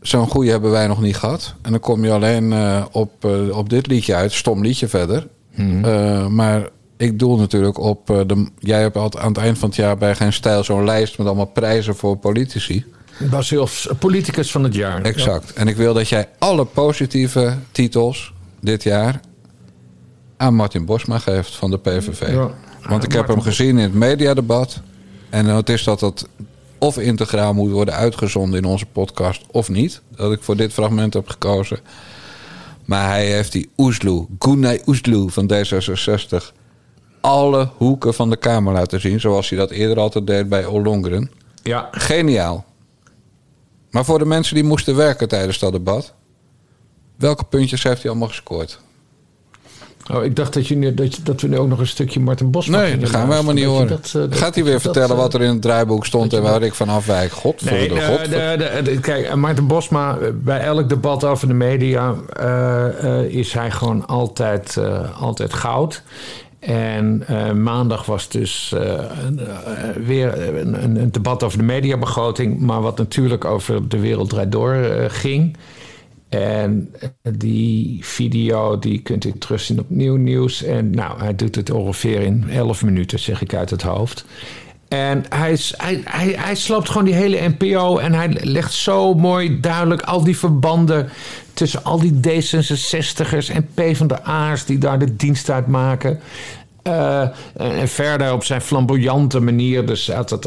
Zo'n goeie hebben wij nog niet gehad. En dan kom je alleen eh, op, eh, op dit liedje uit. Stom liedje verder. Eh, maar ik doel natuurlijk op... de, jij hebt altijd aan het eind van het jaar bij Geen Stijl... zo'n lijst met allemaal prijzen voor politici. Bas Hilfs, politicus van het jaar. Exact. En ik wil dat jij alle positieve titels dit jaar... aan Martin Bosma geeft van de PVV. Ja. Want ik heb hem gezien in het mediadebat. En het is dat dat of integraal moet worden uitgezonden in onze podcast of niet. Dat ik voor dit fragment heb gekozen. Maar hij heeft die Oesloe, Gunay Oesloe van D66... alle hoeken van de Kamer laten zien. Zoals hij dat eerder altijd deed bij Ollongren. Ja. Geniaal. Maar voor de mensen die moesten werken tijdens dat debat... welke puntjes heeft hij allemaal gescoord? Oh, ik dacht dat, je nu, dat, dat we nu ook nog een stukje Martin Bosma Nee, dat gaan we helemaal niet horen. Dat eh, Gaat hij weer vertellen wat er in het draaiboek stond en waar ik van afwijk? God voor Nee, de de, god. de, de- de- kijk, eh, Maarten Bosma, eh, bij elk debat over de media eh, eh, is hij gewoon altijd, eh, altijd goud. En eh, maandag was dus eh, eh, weer een, een- debat over de mediabegroting, maar wat natuurlijk over de wereld draait door eh, ging. En die video die kunt u terugzien op Nieuw Nieuws. En nou, hij doet het ongeveer in 11 minuten, zeg ik uit het hoofd. En hij, hij, hij, hij sloopt gewoon die hele NPO en hij legt zo mooi duidelijk al die verbanden tussen al die D66'ers en PvdA'ers die daar de dienst uit maken. Eh, en verder op zijn flamboyante manier, dus hij had het,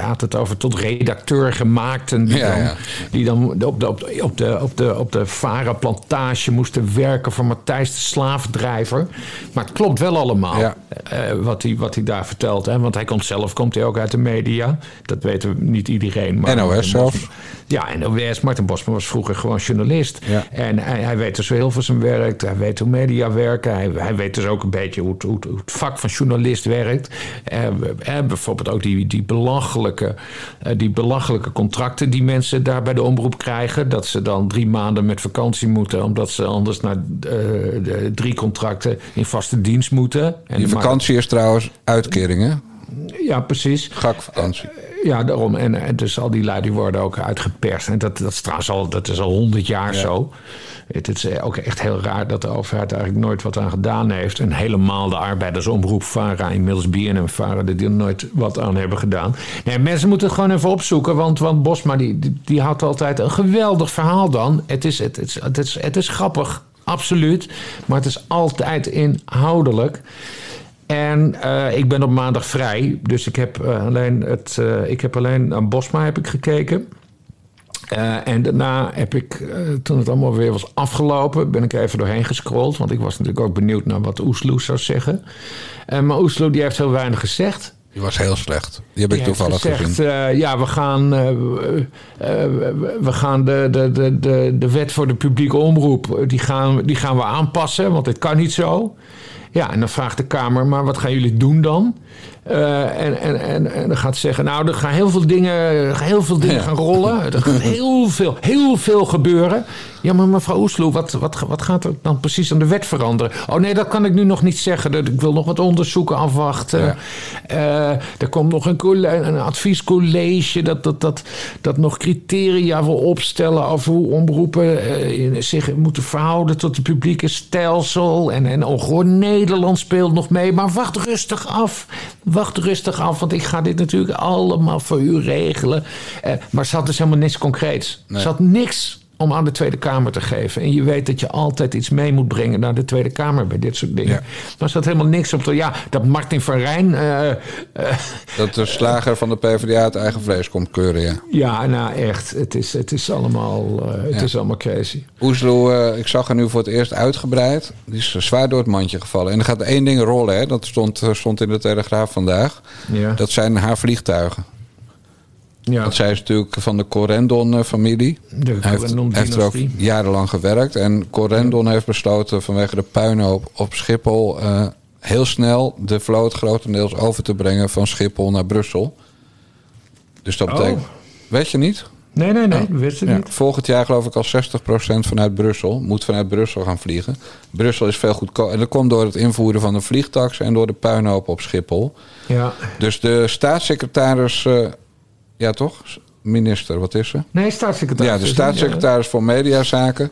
had het over tot redacteur gemaakten die, Ja, dan, ja. die dan op de, op de, op de, op de, op de Vara-plantage moesten werken voor Matthijs de slaafdrijver. Maar het klopt wel allemaal Ja. Eh, wat, hij, wat hij daar vertelt. Hè? Want hij komt zelf komt hij ook uit de media. Dat weten we niet iedereen. Maar NOS zelfs. Ja, NOS. Martin Bosman was vroeger gewoon journalist. Ja. En hij, hij weet dus heel veel zijn werkt. Hij weet hoe media werken. Hij, hij weet dus ook een beetje hoe het, hoe het, hoe het vak van journalist werkt. Eh, eh, bijvoorbeeld ook die, die, belachelijke, eh, die belachelijke contracten die mensen daar bij de omroep krijgen. Dat ze dan drie maanden met vakantie moeten, omdat ze anders naar drie contracten in vaste dienst moeten. En Die vakantie is trouwens uitkeringen. Ja, precies. Gakvakantie. Ja, daarom. En, en dus al die lui die worden ook uitgeperst. En dat, dat is trouwens al, dat is al honderd jaar zo. Het is eh, ook echt heel raar dat de overheid eigenlijk nooit wat aan gedaan heeft. En helemaal de arbeidersomroep VARA, inmiddels BNM VARA, die er nooit wat aan hebben gedaan. Nee, mensen moeten het gewoon even opzoeken. Want, want Bosma die, die, die houdt altijd een geweldig verhaal dan. Het is, het, het, is, het is grappig absoluut. Maar het is altijd inhoudelijk. En eh, ik ben op maandag vrij. Dus ik heb eh, alleen, het, eh, ik heb alleen aan Bosma heb ik gekeken. En daarna heb ik, toen het allemaal weer was afgelopen, ben ik even doorheen gescrolld. Want ik was natuurlijk ook benieuwd naar wat Oesloe zou zeggen. En maar Oesloe die heeft heel weinig gezegd. Die was heel slecht. Die heb ik Die toevallig gezegd, gezien. eh, ja, we gaan, we- gaan de, de, de, de, de wet voor de publieke omroep, die gaan, die gaan we aanpassen, want dit kan niet zo. Ja, en dan vraagt de Kamer, maar wat gaan jullie doen dan? Eh, en, en, en, en dan gaat ze zeggen, nou, er gaan heel veel dingen, heel veel dingen Ja. gaan rollen. <laughs> Er gaat heel veel, heel veel gebeuren. Ja, maar mevrouw Oesloe, wat, wat, wat gaat er dan precies aan de wet veranderen? Oh nee, dat kan ik nu nog niet zeggen. Dat- Ik wil nog wat onderzoeken afwachten. Ja. Eh, er komt nog een, een adviescollege dat, dat, dat, dat nog criteria wil opstellen over hoe omroepen eh, zich moeten verhouden tot het publieke stelsel. En, en gewoon Nederland speelt nog mee. Maar wacht rustig af. Wacht rustig af, want ik ga dit natuurlijk allemaal voor u regelen. Eh, maar ze had dus helemaal niks concreets. Nee. Ze had niks om aan de Tweede Kamer te geven. En je weet dat je altijd iets mee moet brengen naar de Tweede Kamer bij dit soort dingen. Ja. Er zat helemaal niks op. Ja, dat Martin van Rijn. eh, eh, Dat de slager van de PvdA het eigen vlees komt keuren, ja. ja, nou echt. Het is, het is, allemaal, eh, het Ja. is allemaal crazy. Oesloe, ik zag haar nu voor het eerst uitgebreid. Die is zwaar door het mandje gevallen. En er gaat één ding rollen, hè. dat stond, stond in de Telegraaf vandaag. Ja. Dat zijn haar vliegtuigen. Ja. Want zij is natuurlijk van de Corendon-familie. De Hij heeft, heeft er ook jarenlang gewerkt. En Corendon heeft besloten vanwege de puinhoop op Schiphol... eh, heel snel de vloot grotendeels over te brengen van Schiphol naar Brussel. Dus dat Oh. betekent... Weet je niet? Nee, nee, nee. Dat wist ik Ja, niet. volgend jaar geloof ik al 60% vanuit Brussel. Moet vanuit Brussel gaan vliegen. Brussel is veel goedkoper. En dat komt door het invoeren van de vliegtax... en door de puinhoop op Schiphol. Ja. Dus de staatssecretaris... ja toch? Minister, wat is ze? Nee, staatssecretaris. Ja, de staatssecretaris voor Mediazaken.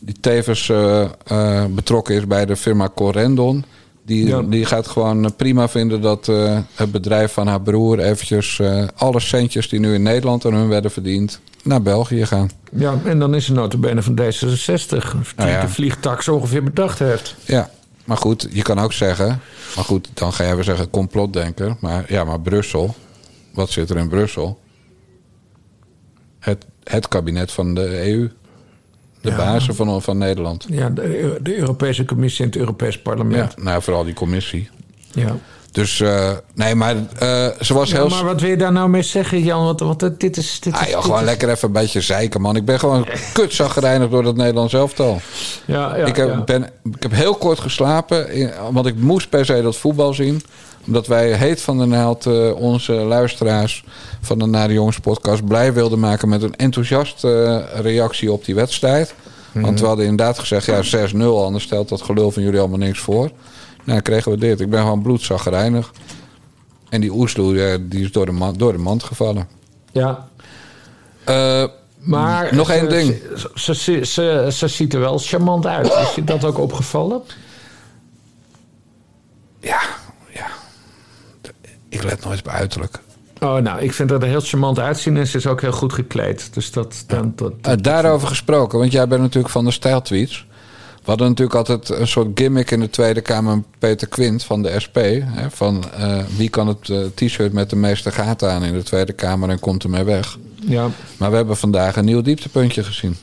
Die tevens eh, eh, betrokken is bij de firma Corendon. Die, Ja. die gaat gewoon eh, prima vinden dat het bedrijf van haar broer eventjes alle centjes die nu in Nederland aan hun werden verdiend, naar België gaan. Ja, en dan is er notabene van D66. Die Nou ja. de vliegtax ongeveer bedacht heeft. Ja, maar goed, je kan ook zeggen. Maar goed, dan ga jij weer zeggen complotdenker. Maar ja, maar Brussel. Wat zit er in Brussel? Het, het kabinet van de EU. De Ja. bazen van, van Nederland. Ja, de, de Europese Commissie en het Europees Ja, Parlement. nou, vooral die commissie. Ja. Dus eh, nee, maar eh, ze was Ja, heel. maar wat wil je daar nou mee zeggen, Jan? Want, want dit is... Dit is Ah, joh, dit gewoon is- lekker even een beetje zeiken, man. Ik ben gewoon kutzaggerijnigd door dat Nederlands elftal. Ja, ja, ik, heb, ja. ben, ik heb heel kort geslapen, want ik moest per se dat voetbal zien. Omdat wij heet van de naald eh, onze luisteraars van de Nare Jongens podcast blij wilden maken met een enthousiaste eh, reactie op die wedstrijd. Want we hadden inderdaad gezegd, ja 6-0, anders stelt dat gelul van jullie allemaal niks voor. Nou, kregen we dit. Ik ben gewoon bloedzaggerijnig. En die Oesloe, die is door de, man, door de mand gevallen. ja. Eh, Maar Nog ze- één ding. Ze, ze, ze, ze ziet er wel charmant uit. Is je dat ook opgevallen? ja. Ik let nooit op uiterlijk. Oh, nou, ik vind dat er heel charmant uitzien en ze is ook heel goed gekleed. Dus dat... Dan, dat, Eh, daarover gesproken, want jij bent natuurlijk van de stijltweets. We hadden natuurlijk altijd een soort gimmick in de Tweede Kamer. Peter Quint van de SP. Hè, van eh, wie kan het eh, t-shirt met de meeste gaten aan in de Tweede Kamer en komt ermee weg. ja, Maar we hebben vandaag een nieuw dieptepuntje gezien.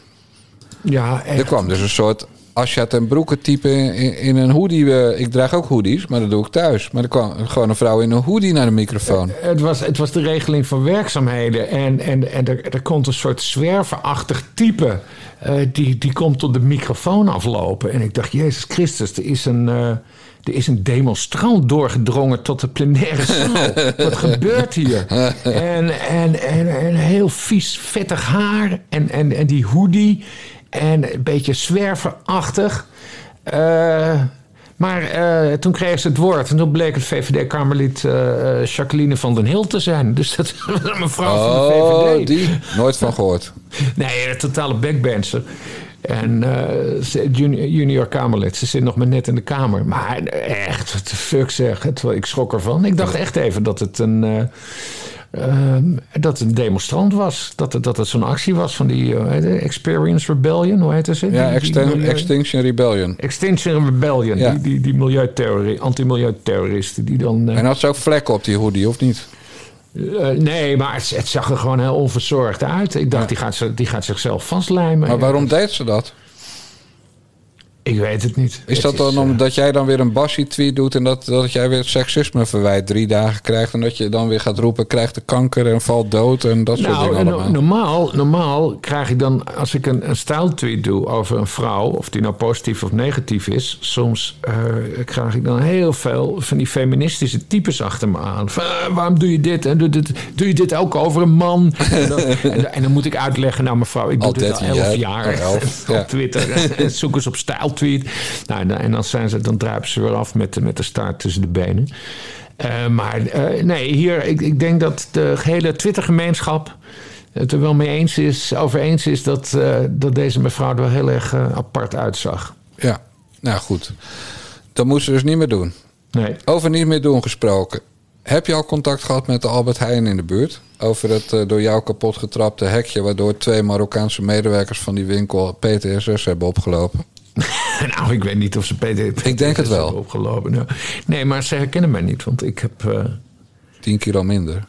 ja, Er echt. kwam dus een soort Asja ten Broeke type in, in, een hoodie. eh, ik draag ook hoodies, maar dat doe ik thuis. Maar er kwam gewoon een vrouw in een hoodie naar de microfoon. Het was, het was de regeling van werkzaamheden. En, en, en er, er komt een soort zwerverachtig type. eh, die, die komt op de microfoon aflopen. En ik dacht, Jezus Christus, er is een, eh, er is een demonstrant doorgedrongen tot de plenaire zaal. <laughs> Wat gebeurt hier? En, en, en, en heel vies, vettig haar. En, en, en die hoodie. En een beetje zwerverachtig. Eh, maar eh, toen kreeg ze het woord. En toen bleek het VVD-Kamerlid eh, Jacqueline van den Hill te zijn. Dus dat <laughs> was een mevrouw van de Oh, VVD. die? Nooit van gehoord. <laughs> Nee, een totale backbencher. En junior, junior Kamerlid. Ze zit nog maar net in de Kamer. Maar echt, wat de fuck zeg. Het, ik schrok ervan. Ik dacht echt even dat het een... ehm, dat het een demonstrant was. Dat het, dat het zo'n actie was van die eh? Experience Rebellion, hoe heet ze? Ja, Die- Extin- Extinction Rebellion. Extinction Rebellion, Ja. die, die, die milieuterrori- anti-milieuterroristen die dan... eh, En had ze ook vlekken op die hoodie, of niet? eh, nee, maar het, het zag er gewoon heel onverzorgd uit. Ik dacht, die, gaat, die gaat zichzelf vastlijmen. Maar waarom deed ze dat? Ik weet het niet. Is Het dat dan eh, omdat jij dan weer een Bassie-tweet doet... en dat, dat jij weer seksisme verwijt drie dagen krijgt... en dat je dan weer gaat roepen, krijgt de kanker en valt dood... en dat soort Nou, dingen allemaal? normaal, normaal krijg ik dan, als ik een, een stijltweet doe over een vrouw, of die nou positief of negatief is, soms eh, krijg ik dan heel veel van die feministische types achter me aan. Van, eh, waarom doe je dit? En doe, dit? doe je dit ook over een man? <laughs> En dan, en, dan- en dan moet ik uitleggen, nou mevrouw, ik doe dit al 13 elf jaar. jaar elf, <laughs> op ja. Twitter. En zoek eens op stijltweet. Nou, en dan, zijn ze, dan druipen ze weer af met, de- met de staart tussen de benen. Eh, maar eh, nee, hier, ik, ik denk dat de gehele Twitter-gemeenschap het er wel mee eens is, over eens is dat, eh, dat deze mevrouw er wel heel erg apart uitzag. Ja, nou goed. Dat moest ze dus niet meer doen. Nee. Over niet meer doen gesproken. Heb je al contact gehad met de Albert Heijn in de buurt? Over het door jou kapot getrapte hekje... waardoor twee Marokkaanse medewerkers van die winkel PTSS hebben opgelopen? <laughs> nou, ik weet niet of ze PT. Ik denk het wel. Opgelopen. Nou, nee, maar ze herkennen mij niet, want ik heb. eh, 10 kilo minder.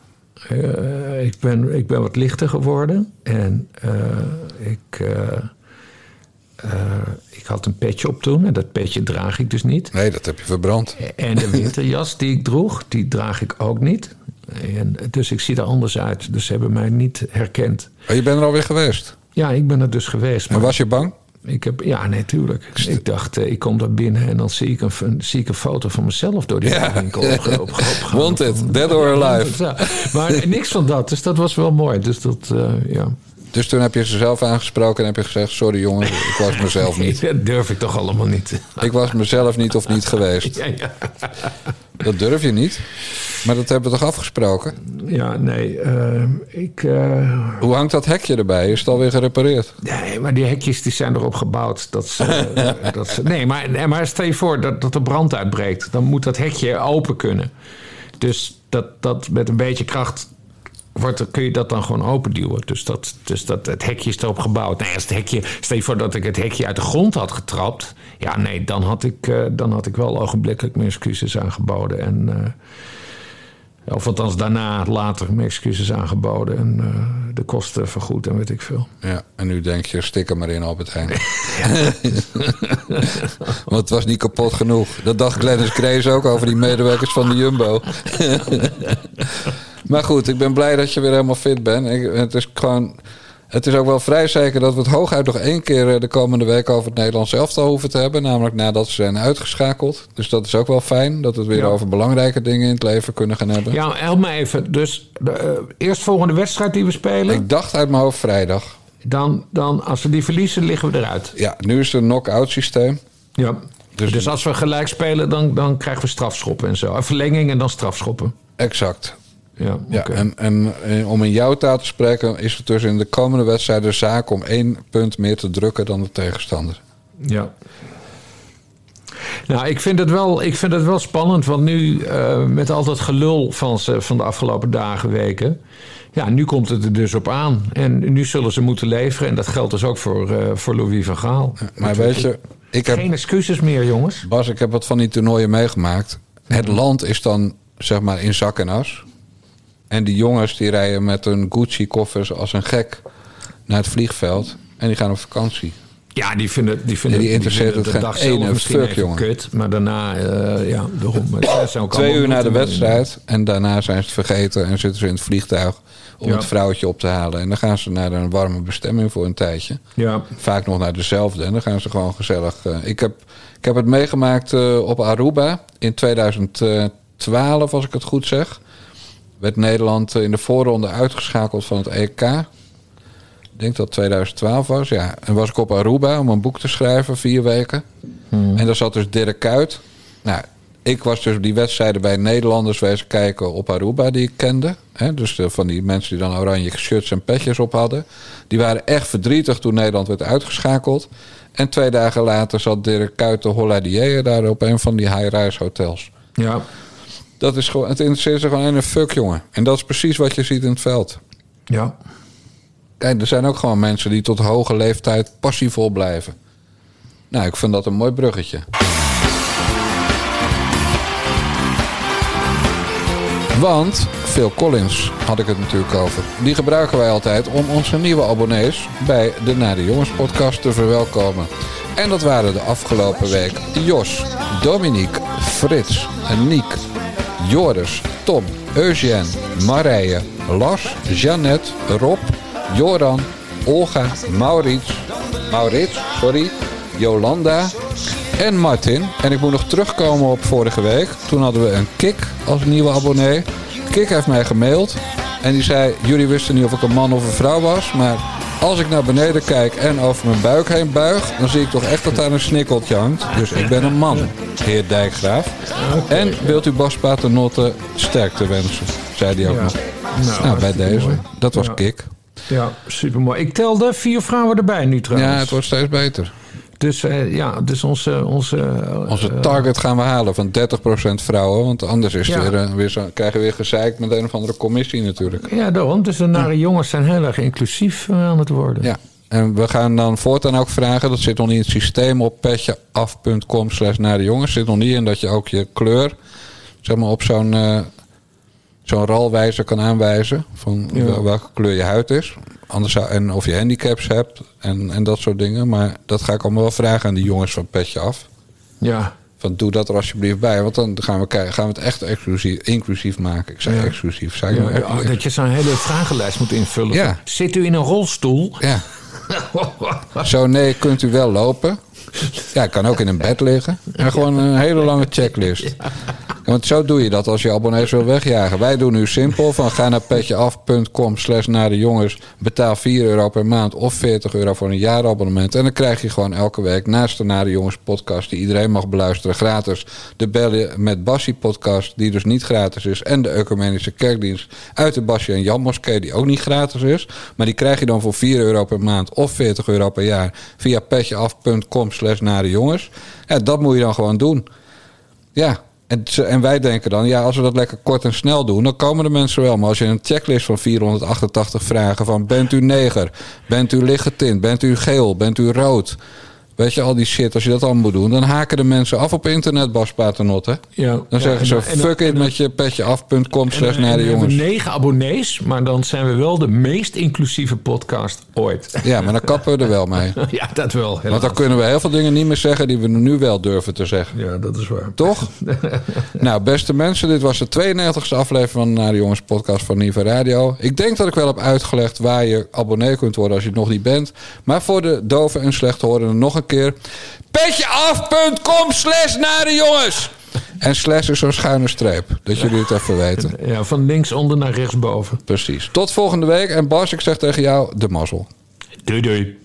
eh, ik, ben, ik ben wat lichter geworden. En eh, ik, ik had een petje op toen. En dat petje draag ik dus niet. Nee, dat heb je verbrand. En de winterjas die ik droeg, die draag ik ook niet. En, dus ik zie er anders uit. Dus ze hebben mij niet herkend. Oh, je bent er alweer geweest. Ja, ik ben er dus geweest. Maar Maar was je bang? Ik heb, ja, nee, tuurlijk. Ik dacht, eh, ik kom daar binnen en dan zie ik een, zie ik een foto van mezelf door die Ja. winkel opge- opge- <laughs> opgegaan. Wanted, dead or alive. Ja, maar niks van dat, dus dat was wel mooi. Dus dat, eh, ja. Dus toen heb je ze zelf aangesproken en heb je gezegd... sorry jongens, ik was mezelf <laughs> niet. Dat durf ik toch allemaal niet. Ik was mezelf niet of niet geweest. <laughs> Ja, ja. Dat durf je niet. Maar dat hebben we toch afgesproken? ja nee, eh, ik... eh, Hoe hangt dat hekje erbij? Is het alweer gerepareerd? Nee, maar die hekjes die zijn erop gebouwd. Dat ze, <laughs> dat ze, nee, maar, nee, maar stel je voor dat, dat er brand uitbreekt. Dan moet dat hekje open kunnen. Dus dat, dat met een beetje kracht wordt, kun je dat dan gewoon openduwen. Dus, dat, dus dat, het hekje is erop gebouwd. Nee, als het hekje, stel je voor dat ik het hekje uit de grond had getrapt. Ja, nee, dan had ik, eh, dan had ik wel ogenblikkelijk mijn excuses aangeboden. En, eh, of althans daarna, later, mijn excuses aangeboden. En eh, de kosten vergoed en weet ik veel. Ja, en nu denk je, stik er maar in Albert Heijn. <laughs> <laughs> Want het was niet kapot genoeg. Dat dacht Glennis Grace ook over die medewerkers van de Jumbo. <laughs> maar goed, ik ben blij dat je weer helemaal fit bent. Ik, het is gewoon... Het is ook wel vrij zeker dat we het hooguit nog één keer eh, de komende week over het Nederlands elftal hoeven te hebben. Namelijk nadat ze zijn uitgeschakeld. Dus dat is ook wel fijn dat we het weer Ja. over belangrijke dingen in het leven kunnen gaan hebben. Ja, help me even. Dus de eh, eerstvolgende wedstrijd die we spelen, Ik dacht uit mijn hoofd vrijdag. dan, dan als we die verliezen, liggen we eruit. Ja, nu is het een knock-out systeem. Ja. Dus- Dus, als we gelijk spelen, dan, dan krijgen we strafschoppen en zo. Verlenging en dan strafschoppen. Exact. Ja, Ja, en, en eh, om in jouw taal te spreken, is het dus in de komende wedstrijden zaak om één punt meer te drukken dan de tegenstander. Ja. Nou, ik vind het wel, ik vind het wel spannend, want nu eh, met al dat gelul van, ze, van de afgelopen dagen, weken. Ja, nu komt het er dus op aan. En nu zullen ze moeten leveren. En dat geldt dus ook voor, eh, voor Louis van Gaal. Maar weet je, ik heb, Geen excuses meer, jongens. Bas, ik heb wat van die toernooien meegemaakt. Het land is dan zeg maar in zak en as. En die jongens die rijden met hun Gucci-koffers als een gek naar het vliegveld. En die gaan op vakantie. Ja, die vinden, die vinden, Ja, die interesseert het geen ene fuck, jongen. Kut, maar daarna, eh, ja, daarom. Zijn ook Twee uur na de wedstrijd. En daarna zijn ze het vergeten en zitten ze in het vliegtuig om Ja. het vrouwtje op te halen. En dan gaan ze naar een warme bestemming voor een tijdje. Ja, Vaak nog naar dezelfde. En dan gaan ze gewoon gezellig. eh, ik, heb, ik heb het meegemaakt eh, op Aruba in 2012, als ik het goed zeg. Werd Nederland eh, in de voorronde uitgeschakeld van het EK. Ik denk dat het 2012 was, ja. En was ik op Aruba om een boek te schrijven, vier weken. En daar zat dus Dirk Kuyt. Nou, ik was dus die wedstrijden bij Nederlanders wezen kijken op Aruba die ik kende. Dus de- van die mensen die dan oranje shirts en petjes op hadden. Die waren echt verdrietig toen Nederland werd uitgeschakeld. En twee dagen later zat Dirk Kuyt de Holladier daar op een van die high-rise hotels. ja. Dat is gewoon, het interesseert ze gewoon een fuck, jongen. En dat is precies wat je ziet in het veld. Ja. Kijk, er zijn ook gewoon mensen die tot hoge leeftijd passievol blijven. Nou, ik vind dat een mooi bruggetje. Want Phil Collins had ik het natuurlijk over. Die gebruiken wij altijd om onze nieuwe abonnees bij de Naar de Jongens podcast te verwelkomen. En dat waren de afgelopen week Jos, Dominique, Frits, Niek, Joris, Tom, Eugène, Marije, Lars, Jeannette, Rob, Joran, Olga, Maurits, Maurits, sorry, Jolanda en Martin. En ik moet nog terugkomen op vorige week. Toen hadden we een Kik als nieuwe abonnee. Kik heeft mij gemaild en die zei: Jullie wisten niet of ik een man of een vrouw was, maar als ik naar beneden kijk en over mijn buik heen buig, dan zie ik toch echt dat daar een snikkeltje hangt. Dus ik ben een man, heer Dijkgraaf. En wilt u Bas Paternotte sterkte wensen, zei hij ook Ja. nog. Nou, Nou, bij deze. mooi. Dat was Ja. Kik. Ja, supermooi. Ik telde vier vrouwen erbij nu trouwens. Ja, het wordt steeds beter. Dus eh, ja, dus onze... onze, eh, Onze target gaan we halen van 30% vrouwen. Want anders is Ja. weer, eh, weer zo, krijgen we weer gezeik met een of andere commissie natuurlijk. Ja, daarom. Dus de nare jongens zijn heel erg inclusief eh, aan het worden. Ja. En we gaan dan voortaan ook vragen, dat zit nog niet in het systeem op petjeaf.com slash naar de jongens. Zit nog niet in dat je ook je kleur zeg maar, op zo'n eh, zo'n ralwijzer kan aanwijzen. Van Ja. welke kleur je huid is. Anders zou, en of je handicaps hebt en, en dat soort dingen. Maar dat ga ik allemaal wel vragen aan die jongens van Petje Af. Ja. Van doe dat er alsjeblieft bij. Want dan gaan we, kijken, gaan we het echt exclusief, inclusief maken. Ik zei Ja. exclusief. Zei Ja, nou echt dat je zo'n hele vragenlijst moet invullen. Ja. Zit u in een rolstoel? Ja. <laughs> Zo nee, kunt u wel lopen. Ja, ik kan ook in een bed liggen. En gewoon een hele lange checklist. Want zo doe je dat als je abonnees wil wegjagen. Wij doen nu simpel van ga naar petjeaf.com slash naar de jongens. Betaal 4 euro per maand of 40 euro voor een jaarabonnement. En dan krijg je gewoon elke week naast de Naar Jongens podcast... die iedereen mag beluisteren gratis. De Bellen met Bassie podcast die dus niet gratis is. En de Ecumenische Kerkdienst uit de Bassie en Jan Moskee die ook niet gratis is. Maar die krijg je dan voor 4 euro per maand of 40 euro per jaar... via petjeaf.com slash naar jongens. Dat moet je dan gewoon doen. Ja, en, wij denken dan, ja, als we dat lekker kort en snel doen, dan komen de mensen wel. Maar als je een checklist van 488 vragen van bent u neger, bent u lichtgetint, bent u geel, bent u rood, weet je, al die shit, als je dat allemaal moet doen, dan haken de mensen af op internet, Bas Paternotte. Ja. Dan Ja, zeggen en ze, en fuck it met je petjeaf.com slash En naar de jongens. we negen abonnees, maar dan zijn we wel de meest inclusieve podcast ooit. Ja, maar dan kappen we er wel mee. <laughs> Ja, dat wel. Want dan kunnen we heel veel dingen niet meer zeggen die we nu wel durven te zeggen. Ja, dat is waar. Toch? <laughs> nou, beste mensen, dit was de 92e aflevering van de Naar de Jongens podcast van Niva Radio. Ik denk dat ik wel heb uitgelegd waar je abonnee kunt worden als je het nog niet bent. Maar voor de doven en slechthorenden nog een keer. Petjeaf.com slash naar de jongens. En slash is zo'n schuine streep. Dat jullie het even weten. <laughs> Ja, van linksonder naar rechtsboven. Precies. Tot volgende week. En Bas, ik zeg tegen jou de mazzel. Doei doei.